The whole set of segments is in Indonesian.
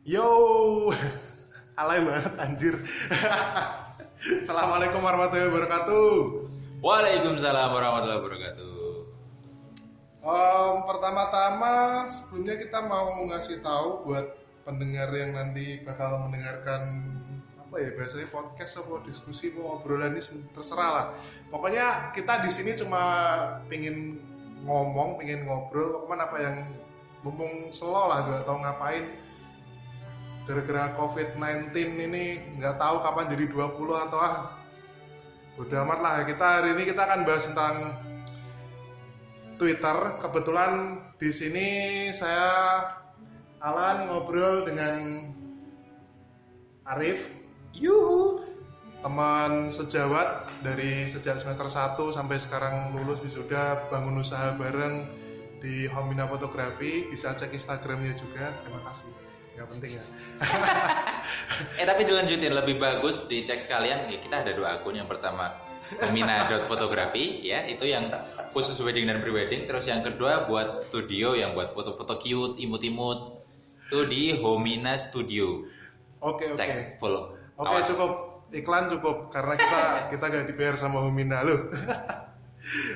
Yo, alay banget anjir. Assalamualaikum warahmatullahi wabarakatuh. Waalaikumsalam warahmatullahi wabarakatuh. Um, pertama-tama sebelumnya kita mau ngasih tahu buat pendengar yang nanti bakal mendengarkan apa ya biasanya podcast atau diskusi mau obrolan ini terserah lah. Pokoknya kita di sini cuma pingin ngomong, pingin ngobrol, ke mana apa yang mumpung slow lah gak tau ngapain gara-gara COVID-19 ini nggak tahu kapan jadi 20 atau ah udah amat lah. Kita hari ini kita akan bahas tentang Twitter. Kebetulan di sini saya Alan ngobrol dengan Arif. Yuhu. teman sejawat dari sejak semester 1 sampai sekarang lulus wisuda bangun usaha bareng di Homina Fotografi. Bisa cek Instagramnya juga. Terima kasih nggak penting ya Eh tapi dilanjutin lebih bagus dicek sekalian ya kita ada dua akun yang pertama Mina.fotografi ya itu yang khusus wedding dan prewedding terus yang kedua buat studio yang buat foto-foto cute imut-imut itu di Homina Studio oke oke cek follow Oke Awas. cukup iklan cukup karena kita kita gak dibayar sama Humina loh.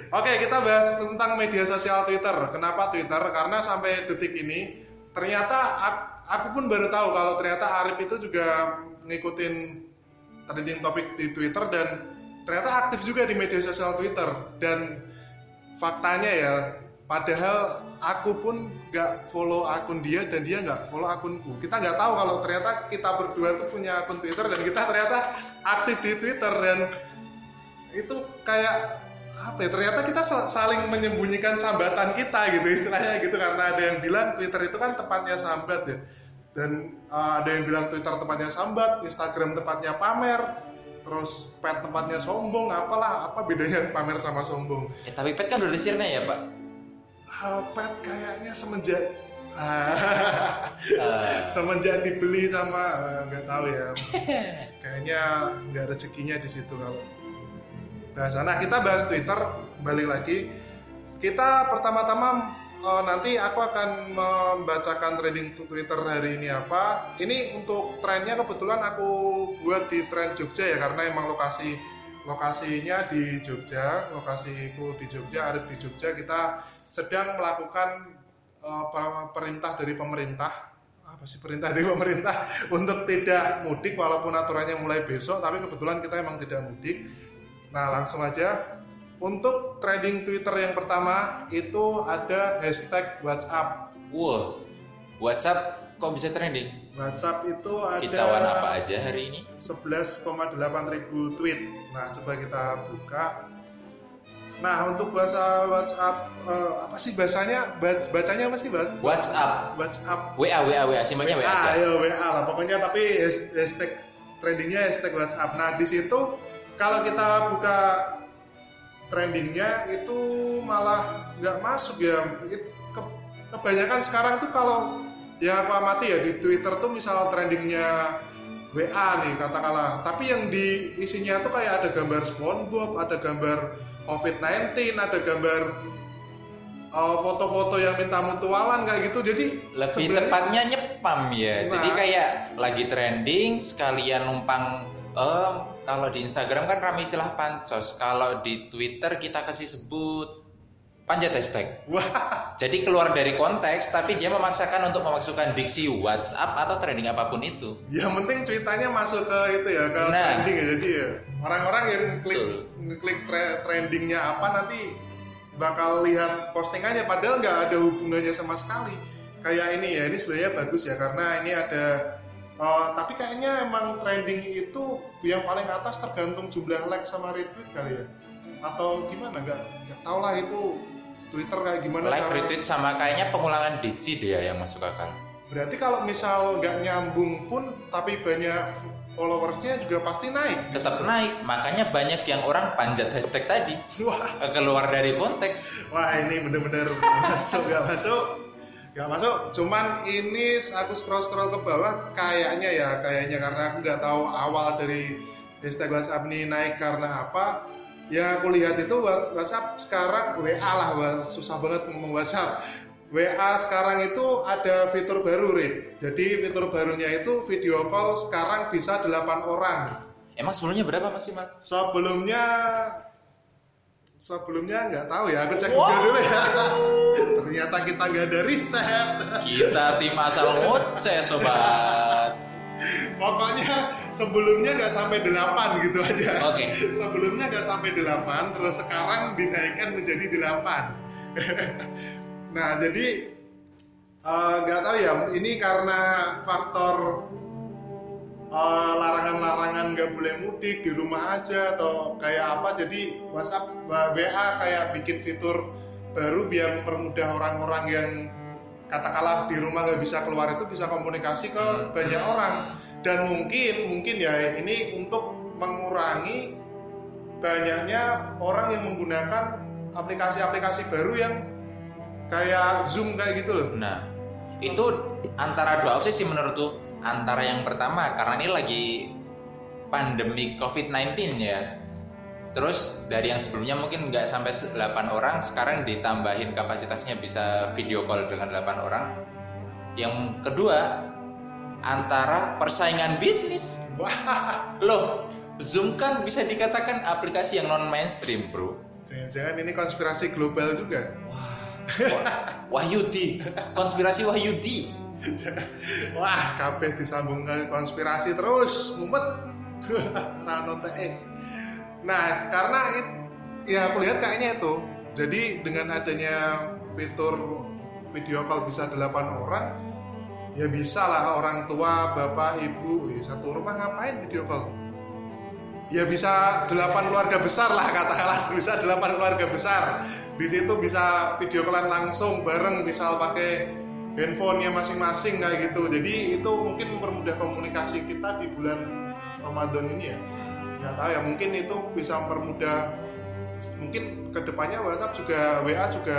Oke kita bahas tentang media sosial Twitter. Kenapa Twitter? Karena sampai detik ini ternyata aku pun baru tahu kalau ternyata Arif itu juga ngikutin trending topik di Twitter dan ternyata aktif juga di media sosial Twitter. Dan faktanya ya padahal aku pun nggak follow akun dia dan dia nggak follow akunku. Kita nggak tahu kalau ternyata kita berdua tuh punya akun Twitter dan kita ternyata aktif di Twitter dan itu kayak apa ya ternyata kita sal- saling menyembunyikan sambatan kita gitu istilahnya gitu. Karena ada yang bilang Twitter itu kan tempatnya sambat ya. Dan uh, ada yang bilang Twitter tempatnya sambat Instagram tempatnya pamer terus pet tempatnya sombong apalah apa bedanya pamer sama sombong? Eh tapi pet kan udah di Sirna ya pak? Ah, pet kayaknya semenjak ah, Eh, semenjak dibeli sama nggak tahu ya. Kayaknya nggak rezekinya di situ kalau bahasa nah kita bahas Twitter balik lagi. Kita pertama-tama eh, nanti aku akan membacakan trending tu- Twitter hari ini apa. Ini untuk trennya kebetulan aku buat di tren Jogja ya karena emang lokasi lokasinya di Jogja lokasiku di Jogja Arif di Jogja. Kita sedang melakukan per- perintah dari pemerintah. Apa sih perintah dari pemerintah? Untuk tidak mudik walaupun aturannya mulai besok tapi kebetulan kita emang tidak mudik nah langsung aja untuk trending Twitter yang pertama itu ada hashtag WhatsApp Wah WhatsApp kok bisa trending WhatsApp itu ada Kicauan apa aja hari ini 11,8 ribu tweet. Nah, coba kita buka. Nah, untuk bahasa WhatsApp eh, apa sih bahasanya? Bac- Bacanya apa sih, Bat? WhatsApp WhatsApp. WA WA WA simbolnya WA aja ayo WA lah. Pokoknya tapi has- hashtag trendingnya hashtag WhatsApp. Nah, di situ kalau kita buka trendingnya itu malah nggak masuk ya. Ke- kebanyakan sekarang tuh kalau ya aku amati ya di Twitter tuh misal trendingnya WA nih katakanlah tapi yang di isinya tuh kayak ada gambar SpongeBob ada gambar COVID-19 ada gambar uh, foto-foto yang minta mutualan kayak gitu jadi lebih tepatnya nyepam ya jadi Nah. kayak lagi trending sekalian numpang em, kalau di Instagram kan ramai istilah pansos. Kalau di Twitter kita kasih sebut panjat hashtag. Wah. Jadi keluar dari konteks tapi dia memaksakan untuk memasukkan diksi WhatsApp atau trending apa pun itu. Yang penting ceritanya masuk ke itu ya ke Nah. trending ya jadi ya. Orang-orang yang klik ngeklik tre- trendingnya apa nanti bakal lihat postingannya. Padahal nggak ada hubungannya sama sekali. Kayak ini ya ini sebenarnya bagus ya karena ini ada oh, tapi kayaknya emang trending itu yang paling atas tergantung jumlah like sama retweet kali ya. Atau gimana? Nggak nggak tahu lah itu Twitter kayak gimana like cara- retweet sama kayaknya pengulangan diksi dia yang masuk akal. Berarti kalau misal nggak nyambung pun tapi banyak followersnya juga pasti naik. Tetap naik. Makanya banyak yang orang panjat hashtag tadi. Wah. Keluar dari konteks. Wah ini bener-bener masuk gak masuk Gak masuk Cuman ini aku scroll-scroll ke bawah Kayaknya ya Kayaknya karena aku nggak tahu awal dari Hashtag WhatsApp ini naik karena apa Ya aku lihat itu WhatsApp sekarang WA lah Susah banget ngomong WhatsApp WA sekarang itu ada fitur baru, Rin. Jadi fitur barunya itu video call sekarang bisa 8 orang. Emang sebelumnya berapa maksimal? Sebelumnya sebelumnya nggak tahu ya, aku cek Wow. Google dulu ya. Ternyata kita nggak ada riset. Kita tim asal ngoceh sobat. Pokoknya sebelumnya nggak sampai 8 gitu aja. Oke. Sebelumnya nggak sampai 8, terus sekarang dinaikkan menjadi 8. nah, jadi eh, nggak tahu ya, ini karena faktor eh, larangan-larangan nggak boleh mudik di rumah aja atau kayak apa, jadi WhatsApp WA kayak bikin fitur baru biar mempermudah orang-orang yang katakanlah di rumah nggak bisa keluar itu bisa komunikasi ke banyak orang dan mungkin mungkin ya ini untuk mengurangi banyaknya orang yang menggunakan aplikasi-aplikasi baru yang kayak Zoom kayak gitu loh. Nah, itu antara dua opsi sih menurutku. Antara yang pertama karena ini lagi pandemi COVID-19 ya. Terus dari yang sebelumnya mungkin nggak sampai 8 orang, sekarang ditambahin kapasitasnya bisa video call dengan 8 orang. Yang kedua, antara persaingan bisnis. Wah, Loh, Zoom kan bisa dikatakan aplikasi yang non mainstream, Bro. jangan-jangan ini konspirasi global juga. Wah, Wahyudi, konspirasi Wahyudi. Wah, kabeh disambung ke konspirasi terus, mumet. Ranon. Nah, karena it- ya aku lihat kayaknya itu. Jadi dengan adanya fitur video call bisa 8 orang, ya bisa lah orang tua, bapak, ibu, eh, satu rumah ngapain video call? Ya bisa 8 keluarga besar lah katakanlah bisa 8 keluarga besar. Di situ bisa video callan langsung bareng misal pakai handphonenya masing-masing kayak gitu. Jadi itu mungkin mempermudah komunikasi kita di bulan Ramadan ini ya. Nggak tahu ya mungkin itu bisa mempermudah mungkin ke depannya WhatsApp juga WA juga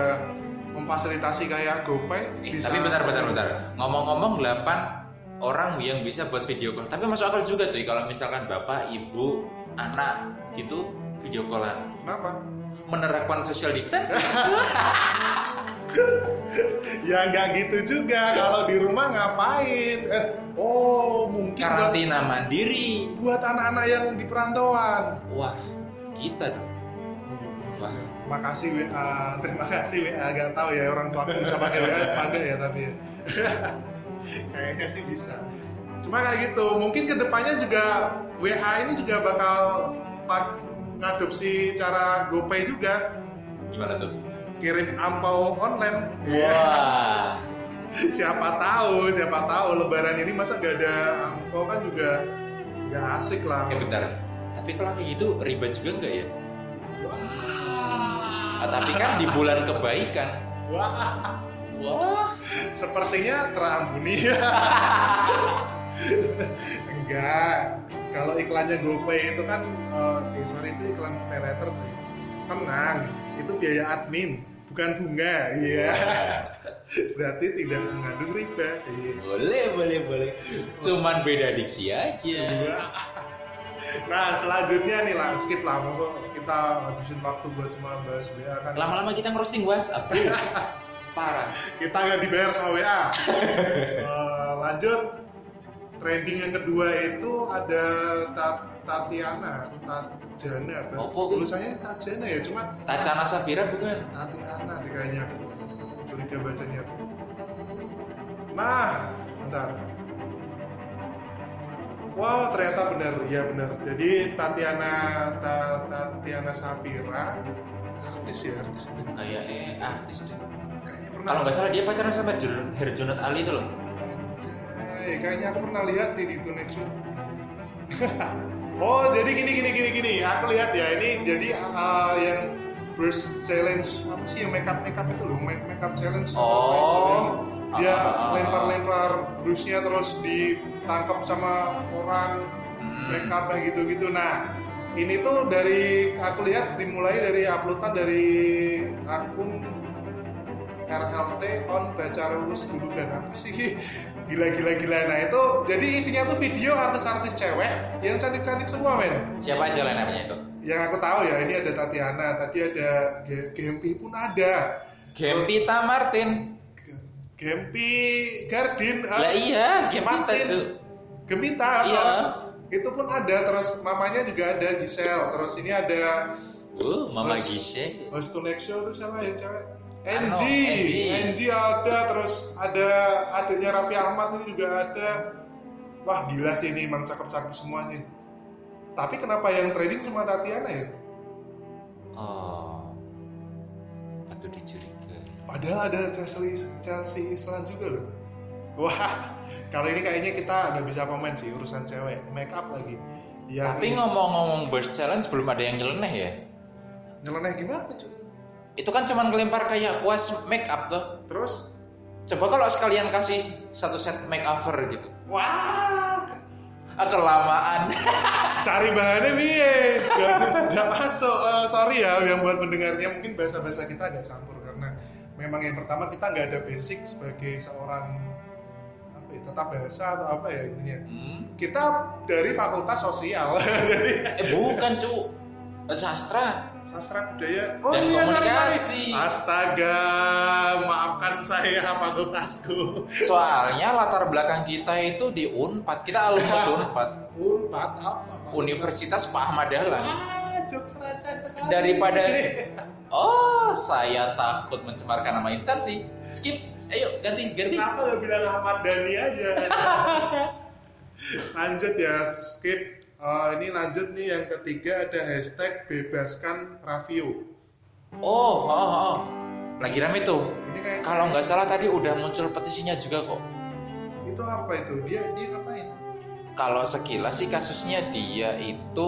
memfasilitasi kayak GoPay Eh, tapi bentar, bentar, bentar. Ngomong-ngomong 8 orang yang bisa buat video call. Tapi masuk akal juga cuy kalau misalkan bapak, ibu, anak gitu video callan. Kenapa? Menerapkan social distance? Ya nggak gitu juga. Kalau di rumah ngapain? Eh, oh mungkin buat, karantina mandiri. buat anak-anak yang di perantauan. Wah, kita dong. Wah, Makasih WA, terima kasih WA. Gak tahu ya orang tua aku bisa pakai WA apa enggak ya tapi kayaknya sih bisa. Cuma kayak gitu. Mungkin ke depannya juga WA ini juga bakal pak ngadopsi cara GoPay juga gimana tuh? kirim ampau online. Wah, siapa tahu, siapa tahu Lebaran ini masa gak ada ampau kan juga nggak asik lah. eh bentar. Tapi kalau kayak gitu ribet juga nggak ya? Ah, tapi kan di bulan kebaikan. Wah, Wah, sepertinya terampuni. Enggak. Kalau iklannya GoPay itu kan, eh eh, sorry itu iklan pay letter sih. Tenang, itu biaya admin, bukan bunga. Iya. Berarti tidak mengandung riba. Iya. boleh, boleh, boleh. Cuman beda diksi aja. Nah selanjutnya nih lah, skip lah. Maksud kita habisin waktu buat cuma bahas WA kan. Lama-lama kita ngerosting WhatsApp. Parah. kita nggak dibayar sama WA. Eh, lanjut, trending yang kedua itu ada Ta- Tatiana, Tajana, apa? Apa, Gu? Tulisannya Tajana ya, cuma Tacana Safira bukan? Tatiana deh kayaknya aku curiga bacanya tuh. Nah, bentar. Wow, ternyata benar, ya benar. Jadi Tatiana Ta- Tatiana Sapira artis ya, artis ini. Kayak eh artis deh. Kayaknya pernah. Kalau nggak salah dia pacaran sama Herjunot Ali itu loh. Anjay, kayaknya aku pernah lihat sih di Tonight Show. oh, jadi gini gini gini gini. Aku lihat ya ini jadi uh, yang burst challenge apa sih yang makeup makeup itu loh, make makeup challenge. Oh. Yang dia Ah. lempar-lempar brushnya terus ditangkap sama orang Hmm. makeup kayak gitu-gitu. Nah, ini tuh dari aku lihat dimulai dari uploadan dari akun RLT on baca lulus dulu dan apa sih gila-gila gila nah itu jadi isinya tuh video artis-artis cewek yang cantik-cantik semua men Siapa aja lah namanya itu? yang aku tahu ya ini ada Tatiana tadi ada Ge- Gempi pun ada Gempita Martin. Gempi Gardin ah, Lah iya, kita Martin. tuh. Gempita Iya. toh. itu pun ada terus mamanya juga ada Giselle terus ini ada Uh, Mama Gishe. host to next show itu siapa ya cewek NZ NZ. Ada terus ada adiknya Raffi Ahmad ini juga ada wah gila sih ini emang cakep-cakep semuanya tapi kenapa yang trading cuma Tatiana ya Oh. Patut dicurigai. Padahal ada Chelsea Chelsea Islan juga loh. Wah, kalau ini kayaknya kita nggak bisa komen sih urusan cewek, make up lagi. Yang Tapi ngomong-ngomong burst challenge belum ada yang nyeleneh ya? nyeleneh gimana cuy? Itu kan cuman kelempar kayak kuas make up tuh. Terus, Coba kalau sekalian kasih satu set make over gitu. wah, Ah, kelamaan. cari bahannya biye, nggak masuk. Eh, sorry ya, yang buat pendengarnya mungkin bahasa-bahasa kita agak campur karena memang yang pertama kita nggak ada basic sebagai seorang apa ya, tata bahasa atau apa ya intinya. Hmm. Kita dari fakultas sosial, jadi Eh bukan cu, sastra. sastra budaya oh Dan iya sorry, komunikasi. sorry. astaga maafkan saya fakultasku Soalnya latar belakang kita itu di Unpad. Kita alumnus Unpad, unpad apa Pak? Universitas Pak Ahmad Dahlan. ah jokes receh sekali Daripada Oh, saya takut mencemarkan nama instansi. Skip. Ayo ganti ganti. kenapa nggak bilang Ahmad Dhani aja lanjut ya skip Eh, ini lanjut nih yang ketiga ada hashtag bebaskan Raffio Oh, oh, oh. lagi rame tuh. ini kayak Kalau nggak salah tadi udah muncul petisinya juga kok. itu apa itu dia dia ngapain Kalau sekilas sih kasusnya dia itu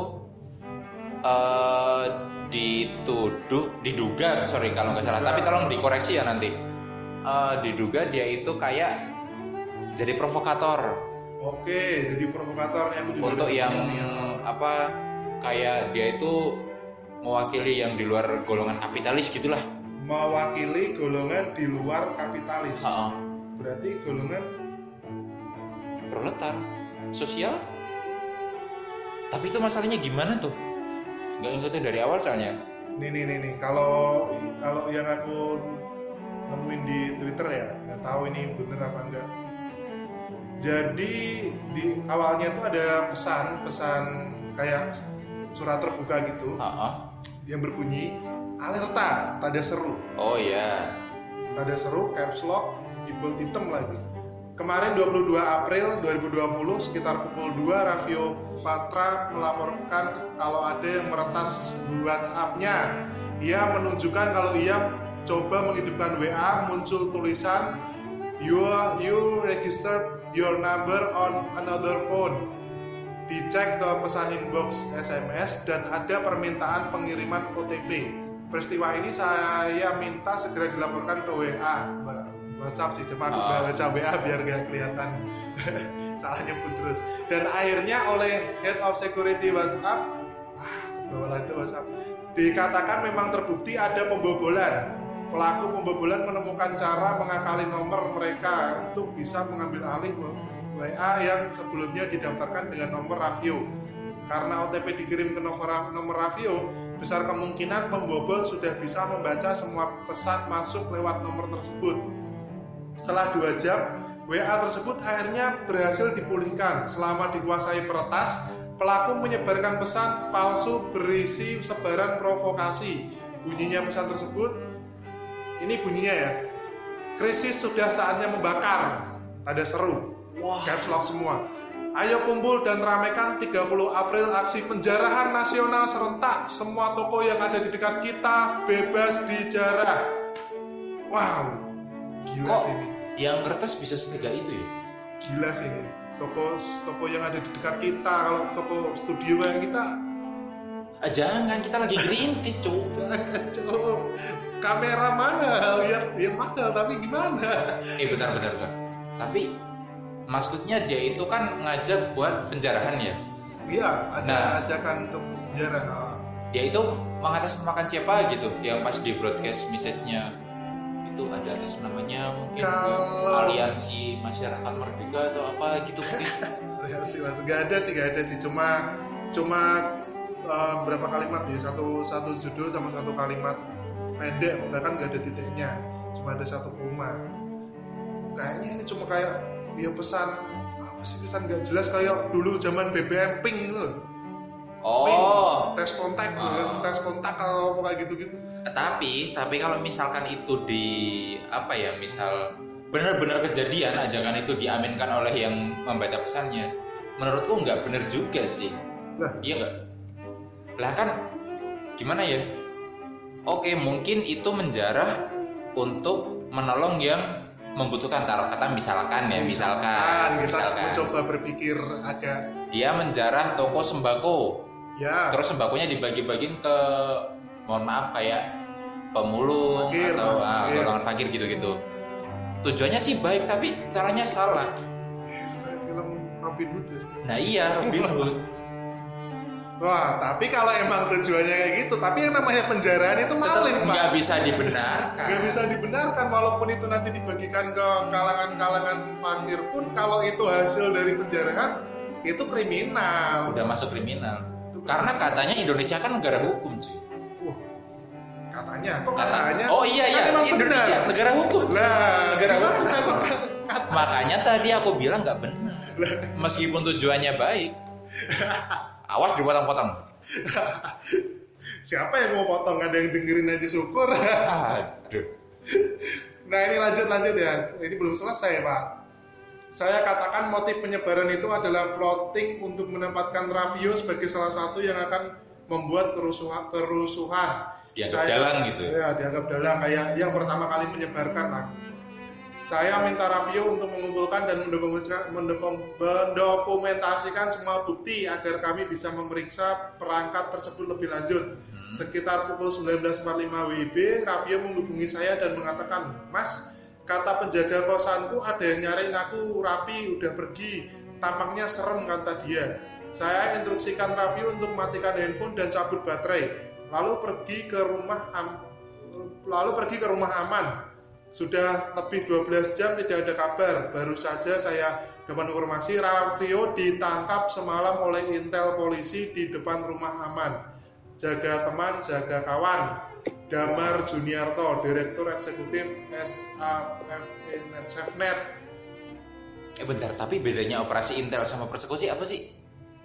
eh dituduh, diduga, sorry kalau nggak salah. Tapi tolong dikoreksi ya nanti. Eh, diduga dia itu kayak jadi provokator oke jadi provokatornya aku juga untuk yang apa kayak dia itu mewakili yang di luar golongan kapitalis gitulah. mewakili golongan di luar kapitalis. Heeh. Berarti golongan proletar sosial tapi itu masalahnya gimana tuh nggak ngikutin dari awal soalnya nih nih nih nih kalau kalau yang aku nemuin di Twitter ya nggak tahu ini bener apa enggak. Jadi di awalnya tuh ada pesan pesan kayak surat terbuka gitu. Heeh. yang berbunyi alerta tanda seru. Oh ya tanda seru caps lock di bold hitam lagi. Kemarin 22 April 2020 sekitar pukul 2 Raffio Patra melaporkan kalau ada yang meretas WhatsApp-nya. Ia menunjukkan kalau ia coba menghidupkan WA muncul tulisan you you registered your number on another phone dicek ke pesan inbox SMS dan ada permintaan pengiriman OTP. Peristiwa ini saya minta segera dilaporkan ke WA. WhatsApp sih, cuma aku Ah. baca WA biar gak kelihatan salah nyebut terus. Dan akhirnya oleh Head of Security WhatsApp, ah, kebawalah itu WhatsApp, dikatakan memang terbukti ada pembobolan. Pelaku pembobolan menemukan cara mengakali nomor mereka untuk bisa mengambil alih WA yang sebelumnya didaftarkan dengan nomor Raffio. Karena OTP dikirim ke nomor, nomor besar kemungkinan pembobol sudah bisa membaca semua pesan masuk lewat nomor tersebut. Setelah dua jam, WA tersebut akhirnya berhasil dipulihkan. Selama dikuasai peretas, pelaku menyebarkan pesan palsu berisi sebaran provokasi. Bunyinya pesan tersebut, ini bunyinya ya, krisis sudah saatnya membakar. Tanda seru. Wah. Caps lock semua. Ayo kumpul dan ramaikan 30 April aksi penjarahan nasional serentak. Semua toko yang ada di dekat kita bebas dijarah. Wow, gila kok sih ini. yang kertas bisa setega itu ya Gila sih ini. Toko toko yang ada di dekat kita, kalau toko studio kayak kita, ah, jangan kita lagi gerintis cu jangan cowok. Kamera mahal, ya, ya mahal, tapi gimana? eh bentar bentar bentar tapi maksudnya dia itu kan ngajak buat penjarahan ya Iya, ada Nah. ajakan untuk penjara. Dia itu mengatasnamakan siapa gitu yang pas di broadcast message-nya itu ada atas namanya mungkin Kalau- aliansi masyarakat merdeka atau apa gitu mungkin Ya sih mas, gak ada sih, gak ada sih. Cuma cuma uh, berapa kalimat ya satu satu judul sama satu kalimat pendek, bahkan gak ada titiknya. Cuma ada satu koma. kayaknya ini cuma kayak dia pesan apa sih pesan nggak jelas kayak dulu zaman BBM ping gitu loh. Ping, Oh, tes kontak Oh. tes kontak apa kayak gitu-gitu tapi tapi kalau misalkan itu di apa ya misal benar-benar kejadian ajakan itu diaminkan oleh yang membaca pesannya menurutku nggak benar juga sih Lah. iya nggak lah kan gimana ya? Oke mungkin itu menjarah untuk menolong yang membutuhkan taruh kata misalkan ya misalkan kita misalkan. mencoba berpikir agak dia menjarah toko sembako. Ya. Terus sembakonya dibagi-bagiin ke mohon maaf kayak pemulung Fakir, atau ah, fakir. golongan fakir gitu-gitu. Tujuannya sih baik tapi caranya salah. Kayak film Robin Hood ya. Nah iya Robin Hood Wah, tapi kalau emang tujuannya kayak gitu, tapi yang namanya penjaraan itu maling, Pak. nggak bisa dibenarkan Nggak bisa dibenarkan walaupun itu nanti dibagikan ke kalangan-kalangan fakir pun kalau itu hasil dari penjaraan itu kriminal. udah masuk kriminal Itu karena katanya Indonesia kan negara hukum cuy Wah, katanya, kok Kata- katanya? oh iya Kan iya emang Indonesia benar. negara hukum. Lah, negara hukum makanya tadi aku bilang nggak benar meskipun tujuannya baik awas dipotong-potong Siapa yang mau potong? Ada yang dengerin aja syukur. aduh Nah ini lanjut lanjut ya. Ini belum selesai pak. Saya katakan motif penyebaran itu adalah plotting untuk menempatkan Raffio sebagai salah satu yang akan membuat kerusuhan. kerusuhan. Dianggap Saya- dalang gitu. Ya dianggap dalang kayak yang pertama kali menyebarkan lah. Saya minta Raffio untuk mengumpulkan dan mendokumentasikan, mendokum- mendokumentasikan semua bukti agar kami bisa memeriksa perangkat tersebut lebih lanjut. Hmm. Sekitar pukul 19.45 WIB, Raffio menghubungi saya dan mengatakan, Mas, kata penjaga kosanku ada yang nyariin aku rapi, udah pergi. Tampaknya serem kata dia. Saya instruksikan Raffio untuk matikan handphone dan cabut baterai. Lalu pergi ke rumah am- lalu pergi ke rumah aman. Sudah lebih 12 jam tidak ada kabar. Baru saja saya dapat informasi Raffio ditangkap semalam oleh intel polisi di depan rumah aman. Jaga teman, jaga kawan. Damar Juniarto, Direktur Eksekutif SAFE Net Safenet. Eh bentar, tapi bedanya operasi intel sama persekusi apa sih?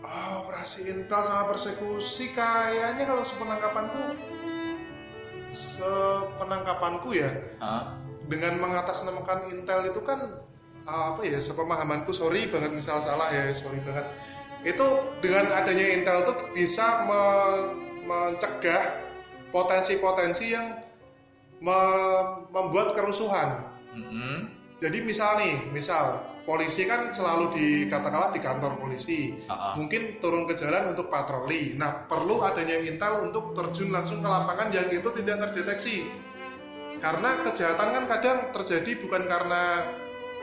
Oh, operasi intel sama persekusi kayaknya kalau sepenangkapanku sepenangkapanku ya Hah? Dengan mengatasnamakan intel itu kan uh, apa ya sepemahamanku sorry banget misal salah ya sorry banget itu dengan adanya intel tuh bisa me- mencegah potensi-potensi yang me- membuat kerusuhan Mm-mm. jadi misal nih misal polisi kan selalu dikatakanlah di kantor polisi Ah, ah. mungkin turun ke jalan untuk patroli. Nah, perlu adanya intel untuk terjun langsung ke lapangan yang itu tidak terdeteksi. Karena kejahatan kan kadang terjadi bukan karena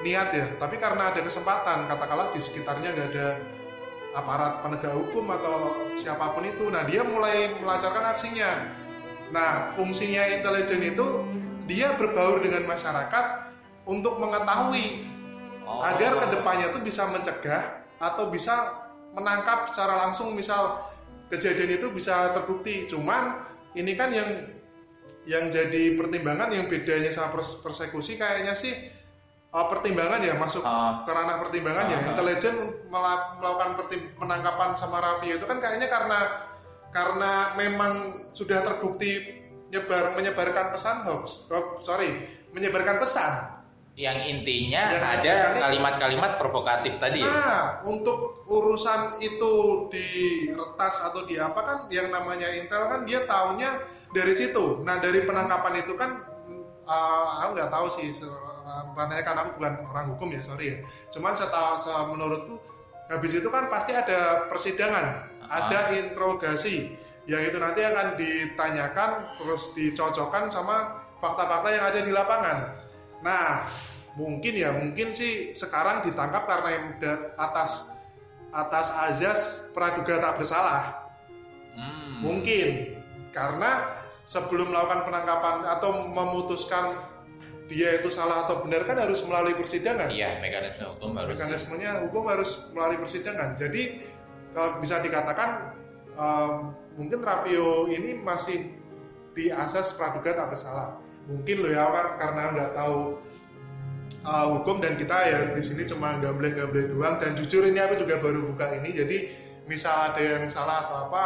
niat ya, tapi karena ada kesempatan. Katakanlah di sekitarnya nggak ada aparat penegak hukum atau siapa pun itu. Nah, dia mulai melancarkan aksinya. Nah, fungsinya intelijen itu dia berbaur dengan masyarakat untuk mengetahui Oh. agar ke depannya tuh bisa mencegah atau bisa menangkap secara langsung misal kejadian itu bisa terbukti cuman ini kan yang yang jadi pertimbangan yang bedanya sama pers- persekusi kayaknya sih uh, pertimbangan ya masuk Ah. ke ranah pertimbangan ya Ah. intelijen mela- melakukan penangkapan sama Raffi itu kan kayaknya karena karena memang sudah terbukti nyebar menyebarkan pesan hoax oh, sorry menyebarkan pesan yang intinya Yang ada kalimat-kalimat provokatif tadi ya. Nah, untuk urusan itu diretas atau di apa kan yang namanya Intel kan dia taunya dari situ. Nah, dari penangkapan itu kan uh, aku nggak tahu sih se- ranahnya kan aku bukan orang hukum ya, sorry ya. Cuman setahu se- menurutku habis itu kan pasti ada persidangan, ada interogasi yang itu nanti akan ditanyakan terus dicocokkan sama fakta-fakta yang ada di lapangan. Nah, mungkin ya mungkin sih sekarang ditangkap karena atas atas azas praduga tak bersalah. Hmm. mungkin. Karena sebelum melakukan penangkapan atau memutuskan dia itu salah atau benar kan harus melalui persidangan. Iya, mekanisme hukum harus. mekanismenya hukum harus melalui persidangan. Jadi kalau bisa dikatakan em, mungkin Raffio ini masih di asas praduga tak bersalah mungkin loh ya kar- karena nggak tahu uh, hukum dan kita ya di sini cuma gambleng-gambleng doang. Dan jujur ini aku juga baru buka ini. Jadi misal ada yang salah atau apa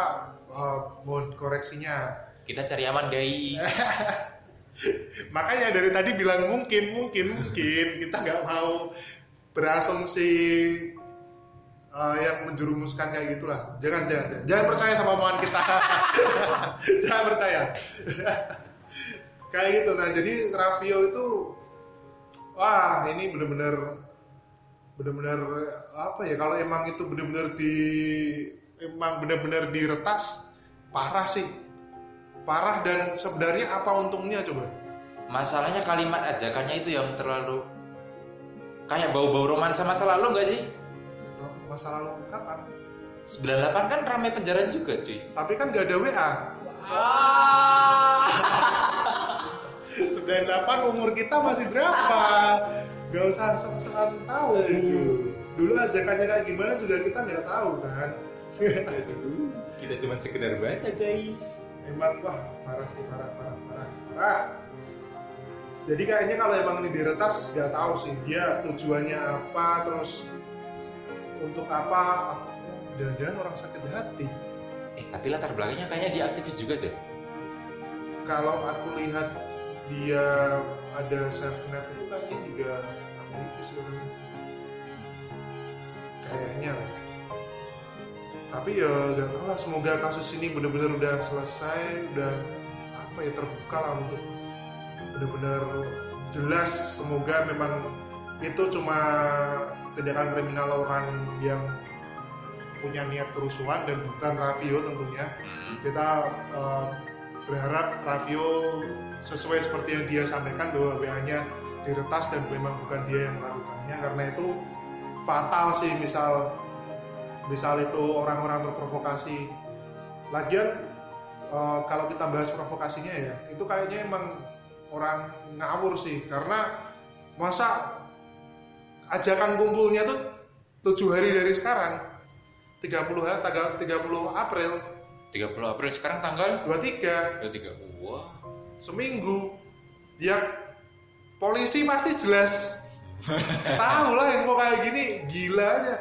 uh, mohon koreksinya. Kita cari aman guys. makanya dari tadi bilang mungkin mungkin mungkin kita nggak mau berasumsi uh, yang menjerumuskan kayak gitulah. Jangan jangan jangan, jangan percaya sama omongan kita. Jangan percaya kayak gitu nah jadi Raffio itu wah ini bener-bener bener-bener apa ya kalau emang itu bener-bener di emang bener-bener diretas parah sih parah dan sebenarnya apa untungnya coba Masalahnya kalimat ajakannya itu yang terlalu kayak bau-bau romansa masa lalu nggak sih? masa lalu kapan 98 kan ramai penjara juga cuy. tapi kan gak ada WA Ah. 98 umur kita masih berapa? Gak usah sok-sokan tahu. Dulu ajakannya kayak gimana juga kita nggak tahu kan? Kita cuma sekedar baca guys. emang wah parah sih parah parah parah parah. Jadi kayaknya kalau emang ini diretas nggak tahu sih dia tujuannya apa terus untuk apa? Jangan-jangan orang sakit hati. Eh tapi latar belakangnya kayaknya dia aktivis juga deh. kalau aku lihat dia ada SafeNet itu kayaknya juga aktivis sih. kayaknya lah. tapi ya gak tau lah semoga kasus ini benar-benar udah selesai udah apa ya terbuka lah untuk benar-benar jelas semoga memang itu cuma tindakan kriminal orang yang punya niat kerusuhan dan bukan Raffio tentunya Hmm. kita eh, berharap Raffio sesuai seperti yang dia sampaikan bahwa WA-nya diretas dan memang bukan dia yang melakukannya. Karena itu fatal sih misal misal itu orang-orang terprovokasi. Lagian eh, kalau kita bahas provokasinya ya itu kayaknya emang orang ngawur sih. Karena masa ajakan kumpulnya tuh tujuh hari dari sekarang 30 ha- tanggal 30 April 30 April sekarang tanggal 23 23. Wah. seminggu ya polisi pasti jelas tahu lah info kayak gini gila aja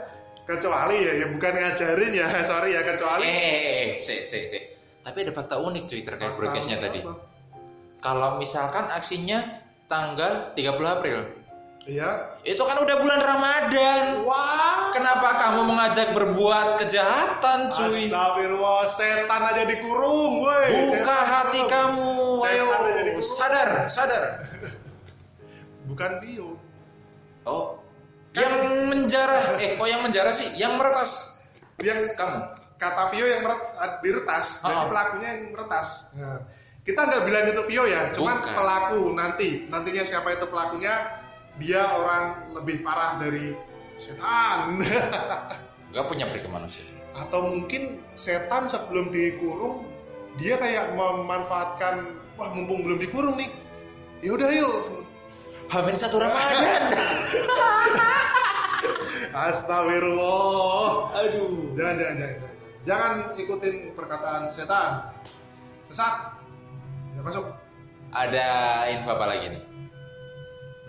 kecuali ya ya bukan ngajarin ya sorry ya Eh, kecuali eh, eh, eh, se, se, se. Tapi ada fakta unik cuy terkait broadcastnya tadi. Kalau misalkan aksinya tanggal 30 April, iya itu kan udah bulan Ramadan. wah Kenapa kamu mengajak berbuat kejahatan, cuy? Astagfirullah setan aja dikurung woi Buka Setan hati dikurung. kamu, Setan ayo. aja dikurung. Sadar, sadar. bukan Vio Oh, yang menjarah, eh kok yang menjarah sih? Yang meretas yang kamu. kata Vio yang meret, diretas jadi Ah. pelakunya yang meretas Nah, kita nggak bilang itu Vio ya cuman Bukan. pelaku nanti nantinya siapa itu pelakunya dia orang lebih parah dari setan Gak punya peri manusia. atau mungkin setan sebelum dikurung dia kayak memanfaatkan wah mumpung belum dikurung nih ya udah yuk Hamin satu Ramadan. Astagfirullah Aduh. jangan jangan jangan jangan jangan ikutin perkataan setan sesat ya masuk Ada info apa lagi nih?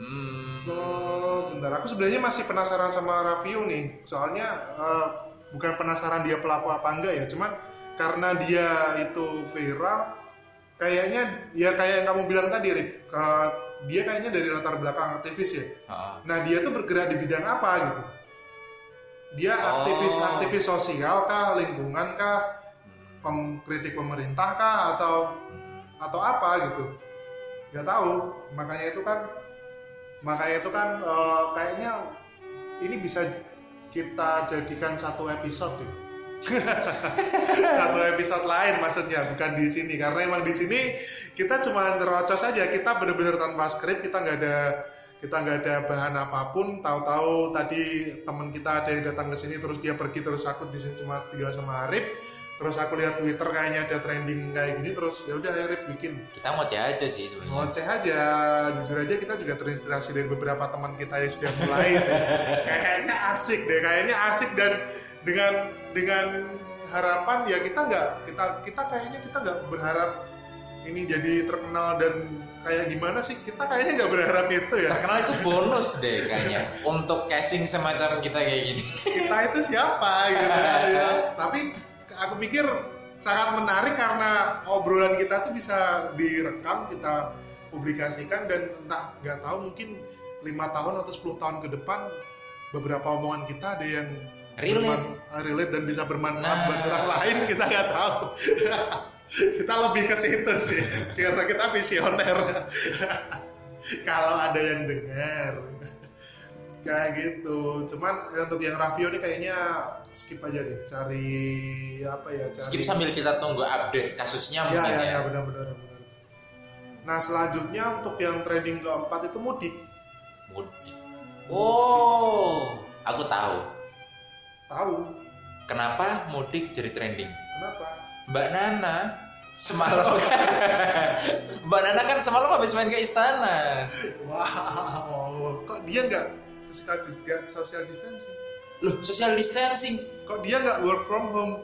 Hmm, Oh, bentar. Aku sebenarnya masih penasaran sama Raffio nih. Soalnya eh, bukan penasaran dia pelaku apa enggak ya. Cuman karena dia itu viral kayaknya ya kayak yang kamu bilang tadi Rip. Ke- dia kayaknya dari latar belakang aktivis ya. Ah, nah dia tuh bergerak di bidang apa gitu? Dia aktivis Oh. aktivis sosial kah lingkungan kah pem- kritik pemerintah kah atau atau apa gitu? Nggak tahu. Makanya itu kan makanya itu kan eh, kayaknya ini bisa kita jadikan satu episode deh. satu episode lain maksudnya bukan di sini. Karena emang di sini kita cuma nerocos saja kita benar-benar tanpa skrip kita nggak ada kita nggak ada bahan apa pun. Tahu-tahu tadi teman kita ada yang datang ke sini terus dia pergi terus aku di sini cuma tinggal sama Arif terus aku lihat Twitter kayaknya ada trending kayak gini terus ya udah Arif bikin kita ngoceh aja sih sebenarnya. ngoceh aja jujur aja kita juga terinspirasi dari beberapa teman kita yang sudah mulai sih. kayaknya asik deh kayaknya asik dan dengan dengan harapan ya kita nggak kita kita kayaknya kita nggak berharap ini jadi terkenal dan kayak gimana sih kita kayaknya nggak berharap itu ya Terkenal itu bonus deh kayaknya untuk casing semacam kita kayak gini. kita itu siapa gitu kan ya. tapi aku pikir sangat menarik karena obrolan kita tuh bisa direkam kita publikasikan dan entah nggak tahu mungkin lima tahun atau 10 tahun ke depan beberapa omongan kita ada yang Relate. berman- relate dan bisa bermanfaat Nah. buat orang lain kita nggak tahu kita lebih ke situ sih karena kita visioner kalau ada yang dengar kayak gitu cuman untuk yang Raffio ini kayaknya skip aja deh cari apa ya cari Skip sambil kita tunggu update kasusnya ya mungkin ya ya. ya benar-benar benar. nah selanjutnya untuk yang trending keempat itu mudik Mudik. Oh, aku tahu. tahu Kenapa mudik jadi trending? kenapa Mbak Nana semalam Mbak Nana kan semalam habis main ke istana. wow kok dia nggak dis- nggak social distancing Loh, social distancing. kok dia nggak work from home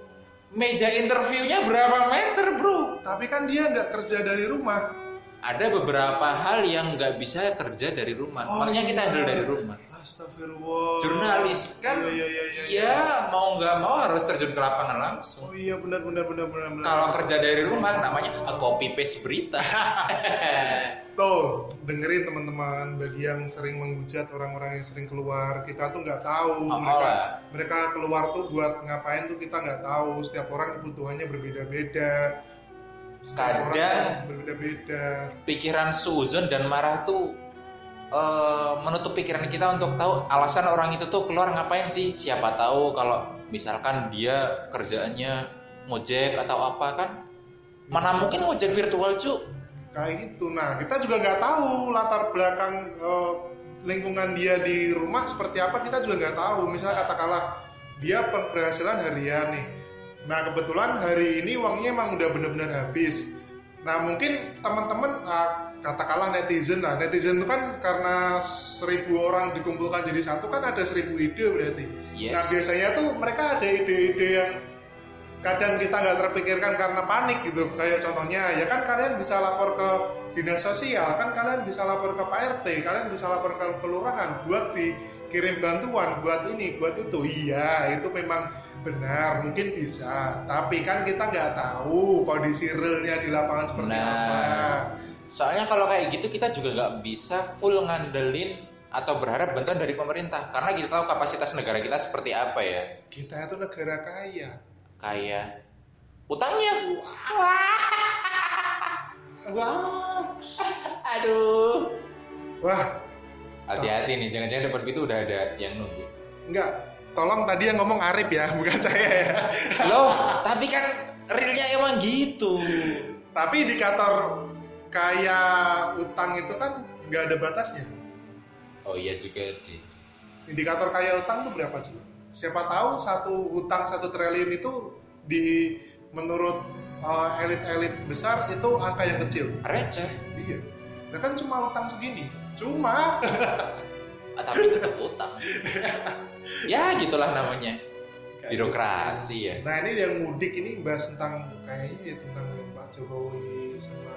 Meja interviewnya berapa meter, Bro? tapi kan dia nggak kerja dari rumah Ada beberapa hal yang nggak bisa kerja dari rumah. Oh, Maksudnya kita iya. handle dari rumah. Astagfirullah Jurnalis kan iya iya iya iya ya mau nggak mau harus terjun ke lapangan langsung. oh iya benar benar benar benar benar. Kalau kerja dari rumah namanya copy paste berita. Tuh, dengerin teman-teman bagi yang sering menghujat orang-orang yang sering keluar, kita tuh nggak tahu Oh, mereka lah. mereka keluar tuh buat ngapain tuh kita nggak tahu. Setiap orang kebutuhannya berbeda-beda. Kadang berbeda-beda. pikiran suzon dan marah tuh eh, menutup pikiran kita untuk tahu alasan orang itu tuh keluar ngapain sih. Siapa tahu kalau misalkan dia kerjaannya ngojek atau apa kan. Mana mungkin ngojek virtual cu? Kayak gitu. Nah, kita juga nggak tahu latar belakang eh, lingkungan dia di rumah seperti apa. Kita juga nggak tahu. Misalnya katakanlah dia penghasilan harian nih. Nah, kebetulan hari ini uangnya emang udah bener-bener habis. Nah, mungkin teman-teman ah, katakanlah netizen lah. Netizen itu kan karena seribu orang dikumpulkan jadi satu kan ada seribu ide berarti. Yes. Nah, biasanya tuh mereka ada ide-ide yang kadang kita nggak terpikirkan karena panik gitu. Kayak contohnya ya kan kalian bisa lapor ke dinas sosial kan kalian bisa lapor ke Pak RT kalian bisa lapor ke kelurahan buat dikirim bantuan buat ini buat itu. Iya itu memang benar mungkin bisa. Tapi kan kita nggak tahu kondisi realnya di lapangan seperti Nah. apa. Soalnya kalau kayak gitu kita juga nggak bisa full ngandelin atau berharap bantuan dari pemerintah. Karena kita tahu kapasitas negara kita seperti apa ya. kita itu negara kaya Kayak utangnya. wah Aduh. wah Hati-hati nih, jangan-jangan depan pintu udah ada yang nunggu. enggak tolong tadi yang ngomong Arif ya bukan saya ya Loh, tapi kan realnya emang gitu. Tapi indikator kayak utang itu kan nggak ada batasnya. Oh iya juga sih. Indikator kaya utang tuh berapa coba? Siapa tahu satu utang satu triliun itu di menurut uh, elit-elit besar itu angka yang kecil. Receh. Iya. Nah kan cuma utang segini. Cuma Ah, tapi tetap utang. ya gitulah namanya. Birokrasi ya. Nah ini yang mudik ini bahas tentang kayaknya ya tentang yang Pak Jokowi sama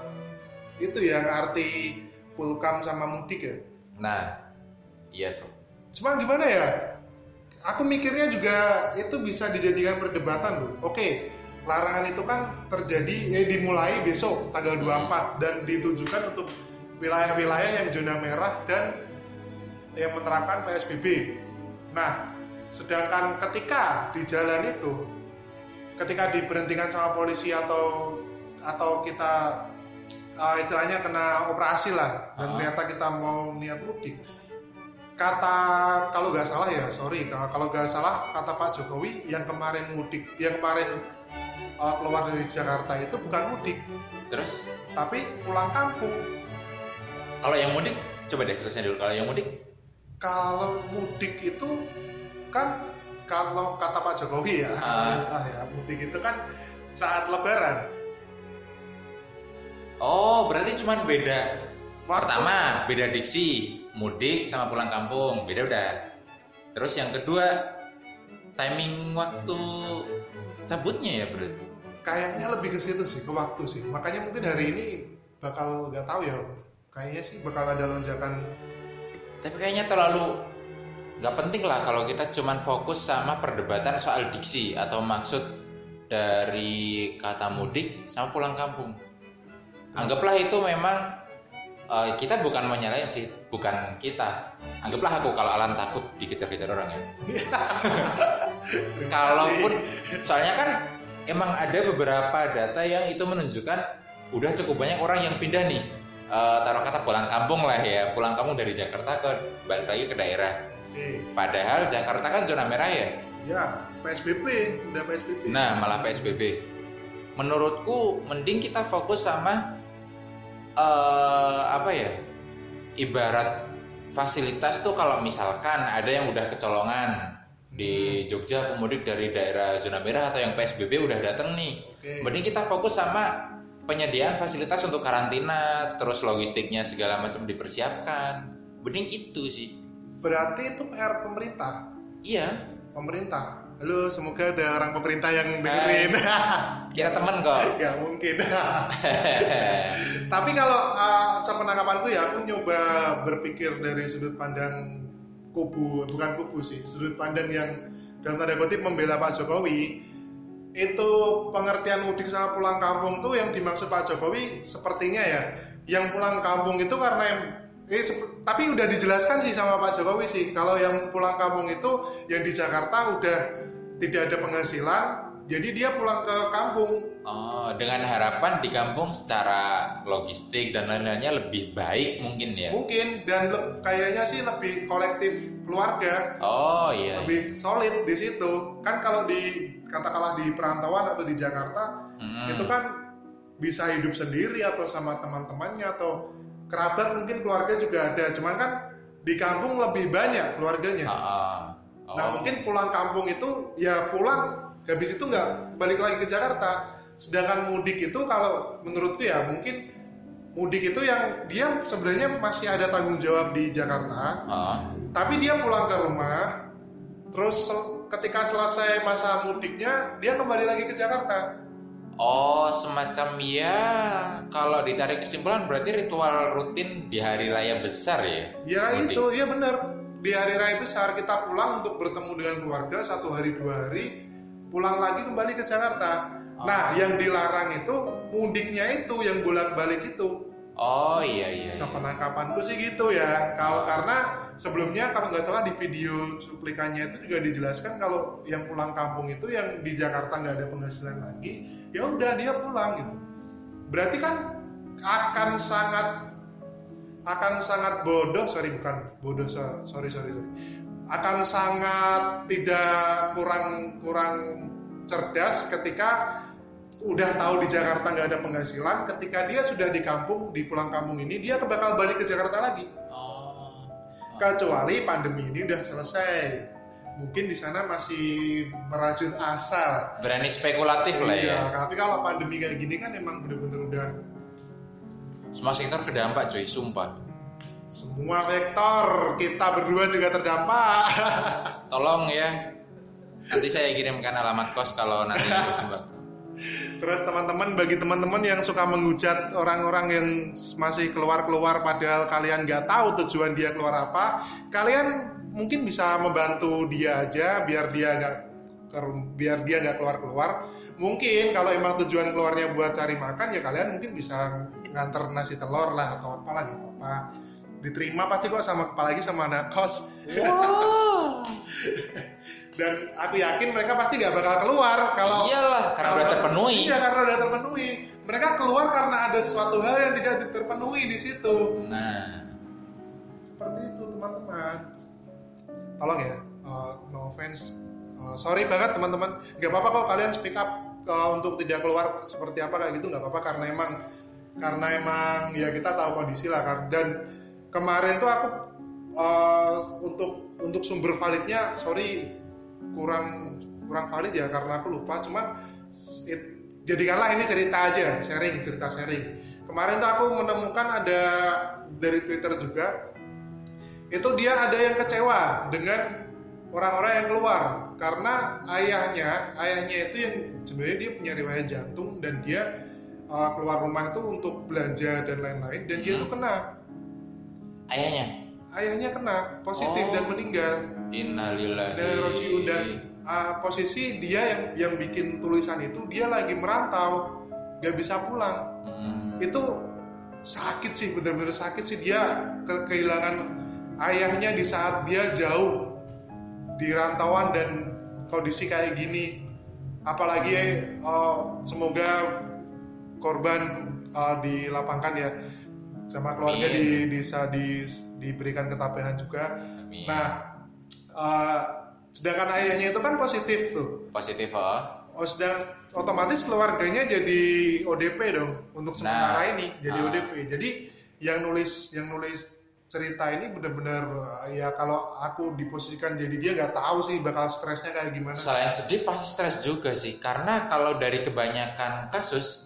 itu yang arti pulkam sama mudik ya. Nah, iya tuh. Cuma gimana ya? Aku mikirnya juga itu bisa dijadikan perdebatan loh. Oke, larangan itu kan terjadi eh dimulai besok tanggal 24 dan ditujukan untuk wilayah-wilayah yang zona merah dan yang menerapkan PSBB. Nah, sedangkan ketika di jalan itu ketika diberhentikan sama polisi atau atau kita uh, istilahnya kena operasi lah dan Ah. ternyata kita mau niat mudik kata kalau nggak salah ya sorry kalau nggak salah kata Pak Jokowi yang kemarin mudik yang kemarin uh, keluar dari Jakarta itu bukan mudik. Terus? Tapi pulang kampung. Kalau yang mudik coba deh selesai dulu. Kalau yang mudik? Kalau mudik itu kan kalau kata Pak Jokowi ya salah ya mudik itu kan saat Lebaran. Oh, berarti cuman beda. Pertama, beda diksi, mudik sama pulang kampung, beda udah. Terus yang kedua, timing waktu cabutnya ya berarti. kayaknya lebih ke situ sih ke waktu sih makanya mungkin hari ini bakal nggak tahu ya kayaknya sih bakal ada lonjakan Tapi kayaknya terlalu nggak penting lah kalau kita cuman fokus sama perdebatan soal diksi atau maksud dari kata mudik sama pulang kampung. Anggaplah itu memang eh, kita bukan menyalahin sih, bukan kita. Anggaplah aku kalau Alan takut dikejar-kejar orang ya. Kalaupun soalnya kan emang ada beberapa data yang itu menunjukkan udah cukup banyak orang yang pindah nih. Eh, taruh kata pulang kampung lah ya, pulang kampung dari Jakarta ke balik lagi ke daerah. Padahal Jakarta kan zona merah ya. ya PSBB udah PSBB Nah, malah PSBB. Menurutku mending kita fokus sama eh apa ya? Ibarat fasilitas tuh kalau misalkan ada yang udah kecolongan di Jogja pemudik dari daerah zona merah atau yang PSBB udah datang nih. Oke. Mending kita fokus sama penyediaan fasilitas untuk karantina, terus logistiknya segala macam dipersiapkan. Mending itu sih. berarti itu PR pemerintah Iya, pemerintah halo semoga ada orang pemerintah yang dengerin. Kita temen kok. nggak mungkin. Tapi kalau uh, sepenangkapanku ya aku nyoba berpikir dari sudut pandang kubu bukan kubu sih sudut pandang yang dalam tanda kutip membela Pak Jokowi. Itu pengertian mudik sama pulang kampung tuh yang dimaksud Pak Jokowi sepertinya ya yang pulang kampung itu karena yang eh, tapi udah dijelaskan sih sama Pak Jokowi sih kalau yang pulang kampung itu yang di Jakarta udah tidak ada penghasilan jadi dia pulang ke kampung Oh, dengan harapan di kampung secara logistik dan lain-lainnya lebih baik mungkin ya. mungkin dan le- kayaknya sih lebih kolektif keluarga Oh iya. lebih solid di situ kan kalau di katakanlah di perantauan atau di Jakarta Hmm. itu kan bisa hidup sendiri atau sama teman-temannya atau kerabat mungkin keluarga juga ada cuman kan di kampung lebih banyak keluarganya Ah, ah. Oh. nah mungkin pulang kampung itu ya pulang habis itu nggak balik lagi ke Jakarta sedangkan mudik itu kalau menurutku ya mungkin mudik itu yang dia sebenarnya masih ada tanggung jawab di Jakarta Ah. tapi dia pulang ke rumah terus ketika selesai masa mudiknya dia kembali lagi ke Jakarta Oh, semacam ya. Kalau ditarik kesimpulan berarti ritual rutin di hari raya besar ya. ya Mudik. itu ya benar di hari raya besar kita pulang untuk bertemu dengan keluarga satu hari dua hari pulang lagi kembali ke Jakarta. Nah yang dilarang itu mudiknya itu yang bolak balik itu. Oh iya iya. iya. sepenangkapanku sih gitu ya. Kalau karena sebelumnya kalau nggak salah di video cuplikannya itu juga dijelaskan kalau yang pulang kampung itu yang di Jakarta nggak ada penghasilan lagi ya udah dia pulang gitu. Berarti kan akan sangat akan sangat bodoh sorry bukan bodoh so- sorry sorry sorry akan sangat tidak kurang kurang cerdas ketika udah tahu di Jakarta nggak ada penghasilan ketika dia sudah di kampung di pulang kampung ini dia bakal balik ke Jakarta lagi Oh. kecuali pandemi ini udah selesai mungkin di sana masih merajut asa Berani spekulatif lah ya. Iya, tapi kalau pandemi kayak gini kan emang bener-bener udah Semua sektor terdampak cuy, sumpah. semua vektor kita berdua juga terdampak Tolong ya. Nanti saya kirimkan alamat kos kalau nanti bersembah. Terus teman-teman bagi teman-teman yang suka menghujat orang-orang yang masih keluar-keluar padahal kalian nggak tahu tujuan dia keluar apa, kalian mungkin bisa membantu dia aja biar dia nggak biar dia nggak keluar-keluar. Mungkin kalau emang tujuan keluarnya buat cari makan ya kalian mungkin bisa nganter nasi telur lah atau apalah gitu apa. Diterima pasti kok sama apalagi sama anak kos. Dan aku yakin mereka pasti nggak bakal keluar kalau Iyalah, karena udah terpenuhi. Iya, karena udah terpenuhi. Mereka keluar karena ada suatu hal yang tidak terpenuhi di situ. Nah, Seperti itu, teman-teman. Tolong ya, uh, no offense. Uh, sorry banget teman-teman. Gak apa-apa kok kalian speak up uh, untuk tidak keluar seperti apa kayak gitu nggak apa-apa karena emang karena emang ya kita tahu kondisi lah kan. Dan kemarin tuh aku uh, untuk untuk sumber validnya sorry kurang kurang valid ya karena aku lupa. Cuman it- jadikanlah ini cerita aja sharing cerita sharing. Kemarin tuh aku menemukan ada dari Twitter juga itu dia ada yang kecewa dengan orang-orang yang keluar. Karena ayahnya ayahnya itu yang sebenarnya dia punya riwayat jantung dan dia uh, keluar rumah itu untuk belanja dan lain-lain dan dia Hmm. tuh kena Ayahnya. ayahnya kena positif Oh. dan meninggal Innalillahi. dan dan uh, posisi dia yang yang bikin tulisan itu dia lagi merantau gak bisa pulang Hmm. itu sakit sih bener-bener sakit sih dia ke- kehilangan ayahnya di saat dia jauh di rantauan dan kondisi kayak gini apalagi eh, semoga korban eh, dilapangkan ya sama keluarga di, Amin. bisa di, diberikan ketabahan juga Amin. nah eh, sedangkan ayahnya itu kan positif tuh positif oh. Oh, sedang otomatis keluarganya jadi ODP dong untuk sementara Nah, ini jadi ah. ODP. Jadi yang nulis yang nulis cerita ini benar-benar uh, ya kalau aku diposisikan jadi dia nggak tahu sih bakal stresnya kayak gimana. Selain sedih pasti stres juga sih karena kalau dari kebanyakan kasus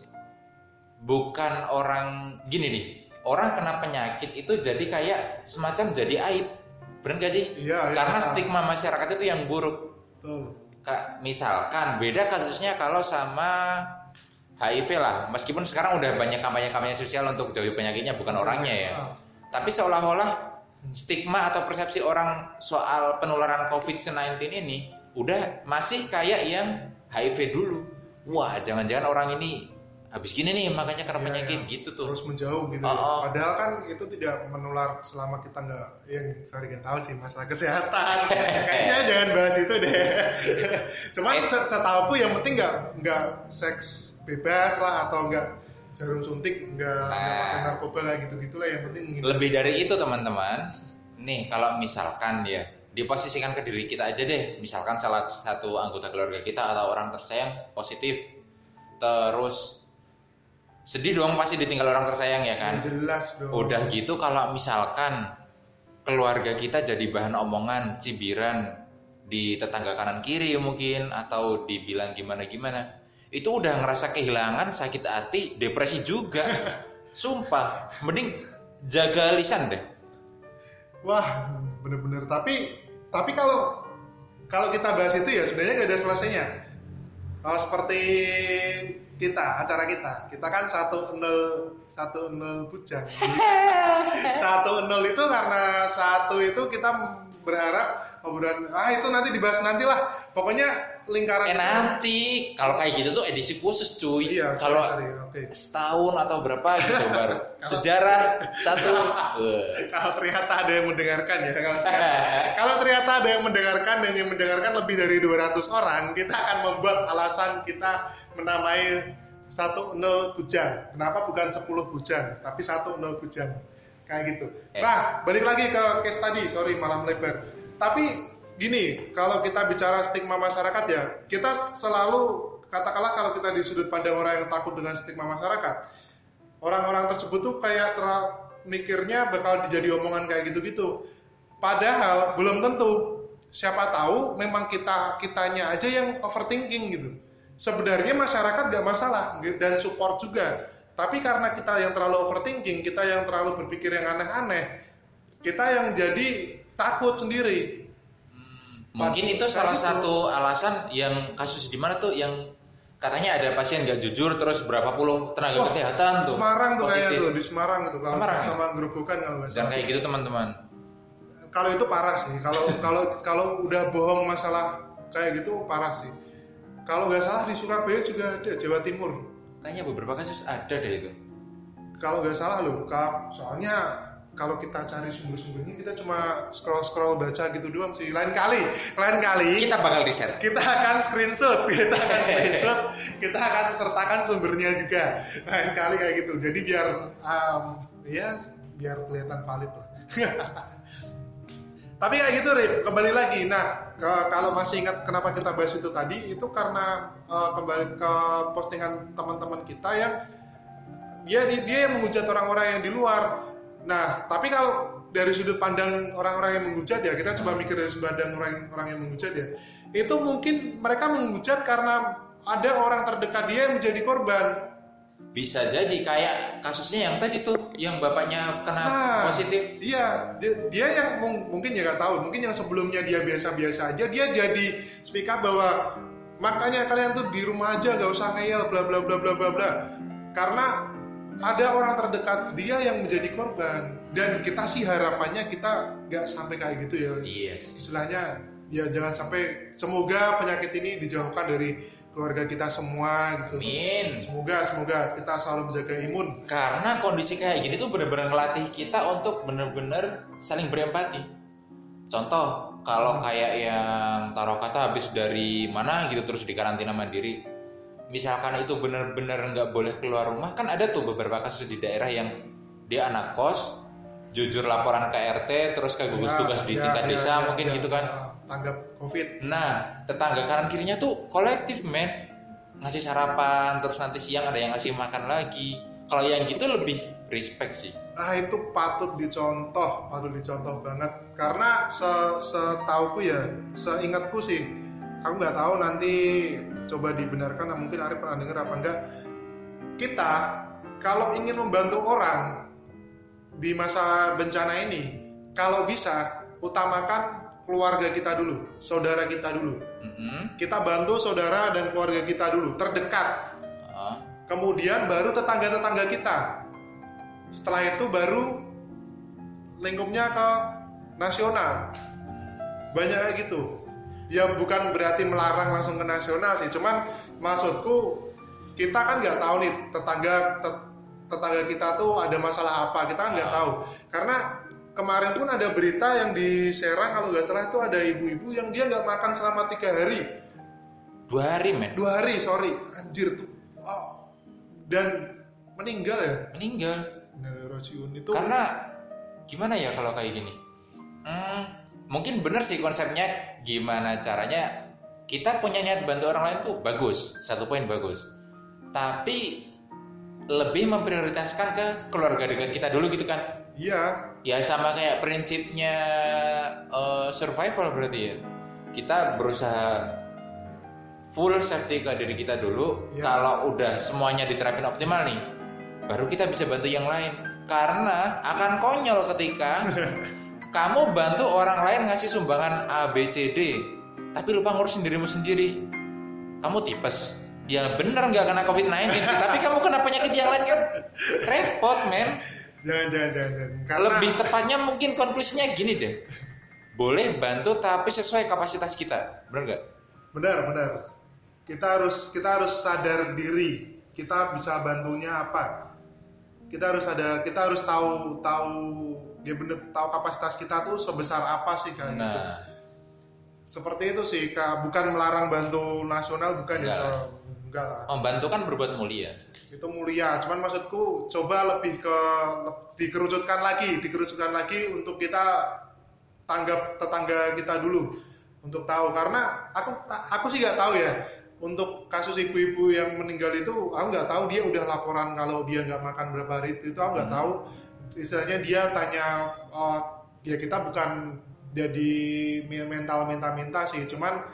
bukan orang gini nih orang kena penyakit itu jadi kayak semacam jadi aib bener gak sih? Iya, iya. karena ah, stigma masyarakat itu yang buruk betul. Misalkan beda kasusnya kalau sama HIV lah meskipun sekarang udah banyak kampanye-kampanye sosial untuk jauhi penyakitnya bukan orangnya ya Ah, tapi seolah-olah stigma atau persepsi orang soal penularan COVID-19 ini udah masih kayak yang HIV dulu. Wah, jangan-jangan orang ini habis gini nih makanya kena Iya, penyakit iya. gitu tuh. terus menjauh gitu. Oh, ya. oh. Padahal kan itu tidak menular selama kita nggak yang sorry nggak tahu sih masalah kesehatan. Kayaknya jangan bahas itu deh. Cuman Eh. se- setahuku yang penting nggak nggak seks bebas lah atau nggak jarum suntik nggak Nah. pakai narkoba kayak gitu gitulah yang penting menghindari. Lebih dari itu teman-teman. Nih, kalau misalkan ya diposisikan ke diri kita aja deh. Misalkan salah satu anggota keluarga kita atau orang tersayang positif. Terus sedih dong pasti ditinggal orang tersayang ya kan? jelas dong. Udah gitu kalau misalkan keluarga kita jadi bahan omongan, cibiran di tetangga kanan kiri mungkin atau dibilang gimana-gimana. Itu udah ngerasa kehilangan, sakit hati, depresi juga. Sumpah, mending jaga lisan deh. Wah, bener-bener. Tapi tapi kalau kalau kita bahas itu ya sebenarnya nggak ada selesainya. Oh, seperti kita acara kita, kita kan satu nol satu nol bujang. satu nol itu karena satu itu kita berharap obrolan ah itu nanti dibahas nanti lah. Pokoknya lingkaran Eh kita- nanti kalau kayak gitu tuh edisi khusus cuy. Iya, kalau oke. setahun atau berapa gitu baru sejarah satu. Eh. Kalau ternyata ada yang mendengarkan ya, kalau ternyata, kalau ternyata ada yang mendengarkan dan yang mendengarkan lebih dari 200 orang, kita akan membuat alasan kita menamai satu nol bujang. Kenapa bukan 10 bujang, tapi satu nol bujang. Kayak gitu. Eh. Nah, balik lagi ke case tadi, sorry malah melebar. Tapi gini, kalau kita bicara stigma masyarakat ya, kita selalu katakanlah kalau kita di sudut pandang orang yang takut dengan stigma masyarakat, orang-orang tersebut tuh kayak ter- mikirnya bakal dijadi omongan kayak gitu-gitu. Padahal belum tentu. Siapa tahu memang kita kitanya aja yang overthinking gitu. Sebenarnya masyarakat gak masalah dan support juga. Tapi karena kita yang terlalu overthinking, kita yang terlalu berpikir yang aneh-aneh, kita yang jadi takut sendiri. Mungkin itu salah gitu. satu alasan yang kasus di mana tuh yang katanya ada pasien nggak jujur terus berapa puluh tenaga Wah, kesehatan Di tuh Semarang tuh kayaknya tuh di Semarang gitu kalau Semarang ya? sama gerobokan kalau nggak Jangan salah. kayak gitu teman-teman. Kalau itu parah sih. Kalau kalau kalau udah bohong masalah kayak gitu parah sih. Kalau nggak salah di Surabaya juga ada Jawa Timur. Kayaknya beberapa kasus ada deh itu. Kalau nggak salah loh, Kak. Soalnya kalau kita cari sumber-sumbernya kita cuma scroll-scroll baca gitu doang sih. Lain kali, lain kali Kita bakal riset. kita akan screenshot, kita akan screenshot, kita akan sertakan sumbernya juga. Lain kali kayak gitu. Jadi biar um, ya biar kelihatan valid lah. Tapi kayak gitu Rip, kembali lagi. Nah, ke- kalau masih ingat kenapa kita bahas itu tadi, itu karena uh, kembali ke postingan teman-teman kita yang dia dia yang menghujat orang-orang yang di luar. Nah, tapi kalau dari sudut pandang orang-orang yang menghujat ya, kita coba mikir dari sudut pandang orang orang yang menghujat ya. Itu mungkin mereka menghujat karena ada orang terdekat dia yang menjadi korban. bisa jadi kayak kasusnya yang tadi tuh yang bapaknya kena Nah, positif Iya, dia, dia yang mung- mungkin ya nggak tahu, mungkin yang sebelumnya dia biasa-biasa aja, dia jadi speak up bahwa makanya kalian tuh di rumah aja gak usah ngeyel bla bla bla bla bla bla. Karena ada orang terdekat dia yang menjadi korban dan kita sih harapannya kita nggak sampai kayak gitu ya. iya Istilahnya ya jangan sampai semoga penyakit ini dijauhkan dari keluarga kita semua gitu. Amin. Semoga semoga kita selalu menjaga imun. Karena kondisi kayak gini tuh bener-bener ngelatih kita untuk bener-bener saling berempati. Contoh, kalau kayak yang taruh kata habis dari mana gitu terus di karantina mandiri. Misalkan itu bener-bener nggak boleh keluar rumah, kan ada tuh beberapa kasus di daerah yang dia anak kos, jujur laporan ke RT, terus ke gugus Ya, tugas di ya, tingkat ya, desa ya, mungkin ya, gitu kan. Tanggap COVID. Nah, tetangga kanan kirinya tuh kolektif, men. Ngasih sarapan, terus nanti siang ada yang ngasih makan lagi. Kalau yang gitu lebih respect sih. Ah itu patut dicontoh, patut dicontoh banget. Karena se setauku ya, seingatku sih, aku nggak tahu nanti coba dibenarkan. nah, Mungkin Arif pernah dengar apa enggak? Kita kalau ingin membantu orang di masa bencana ini, kalau bisa utamakan keluarga kita dulu, saudara kita dulu. Mm-mm. Kita bantu saudara dan keluarga kita dulu, terdekat. Ah, kemudian baru tetangga-tetangga kita. Setelah itu baru lingkupnya ke nasional. Banyak kayak gitu. Ya bukan berarti melarang langsung ke nasional sih, cuman maksudku kita kan nggak tahu nih tetangga tet- tetangga kita tuh ada masalah apa, kita kan nggak Ah. tahu. Karena kemarin pun ada berita yang di Serang kalau nggak salah itu ada ibu-ibu yang dia nggak makan selama tiga hari dua hari, men. dua hari sorry anjir tuh Oh. dan meninggal ya Meninggal. Narasiun itu Karena gimana ya kalau kayak gini? Hmm, mungkin bener sih konsepnya gimana caranya kita punya niat bantu orang lain tuh bagus, satu poin bagus. Tapi lebih memprioritaskan ke keluarga dekat kita dulu gitu kan? iya Ya sama kayak prinsipnya eh, survival berarti ya. Kita berusaha full safety ke diri kita dulu. Ya. Kalau udah semuanya diterapin optimal nih, baru kita bisa bantu yang lain. Karena akan konyol ketika kamu bantu orang lain ngasih sumbangan A, B, C, D, tapi lupa ngurus dirimu sendiri. Kamu tipes. Ya bener nggak kena COVID-19 sih, tapi kamu kena penyakit yang lain kan repot, men. jangan jangan jangan, jangan. karena Lebih tepatnya mungkin konklusinya gini deh. Boleh bantu tapi sesuai kapasitas kita. Bener nggak? benar benar kita harus kita harus sadar diri kita bisa bantunya apa kita harus ada kita harus tahu tahu ya bener tahu kapasitas kita tuh sebesar apa sih kayak gitu. Nah, seperti itu sih kak bukan melarang bantu nasional bukan ya Enggak. so- enggak lah. Membantu kan berbuat mulia. itu mulia. Cuman maksudku coba lebih ke dikerucutkan lagi dikerucutkan lagi untuk kita tanggap tetangga kita dulu untuk tahu. Karena aku aku sih nggak tahu ya untuk kasus ibu-ibu yang meninggal itu aku nggak tahu dia udah laporan kalau dia nggak makan berapa hari itu aku nggak tahu istilahnya dia tanya oh, ya kita bukan jadi mental minta-minta sih cuman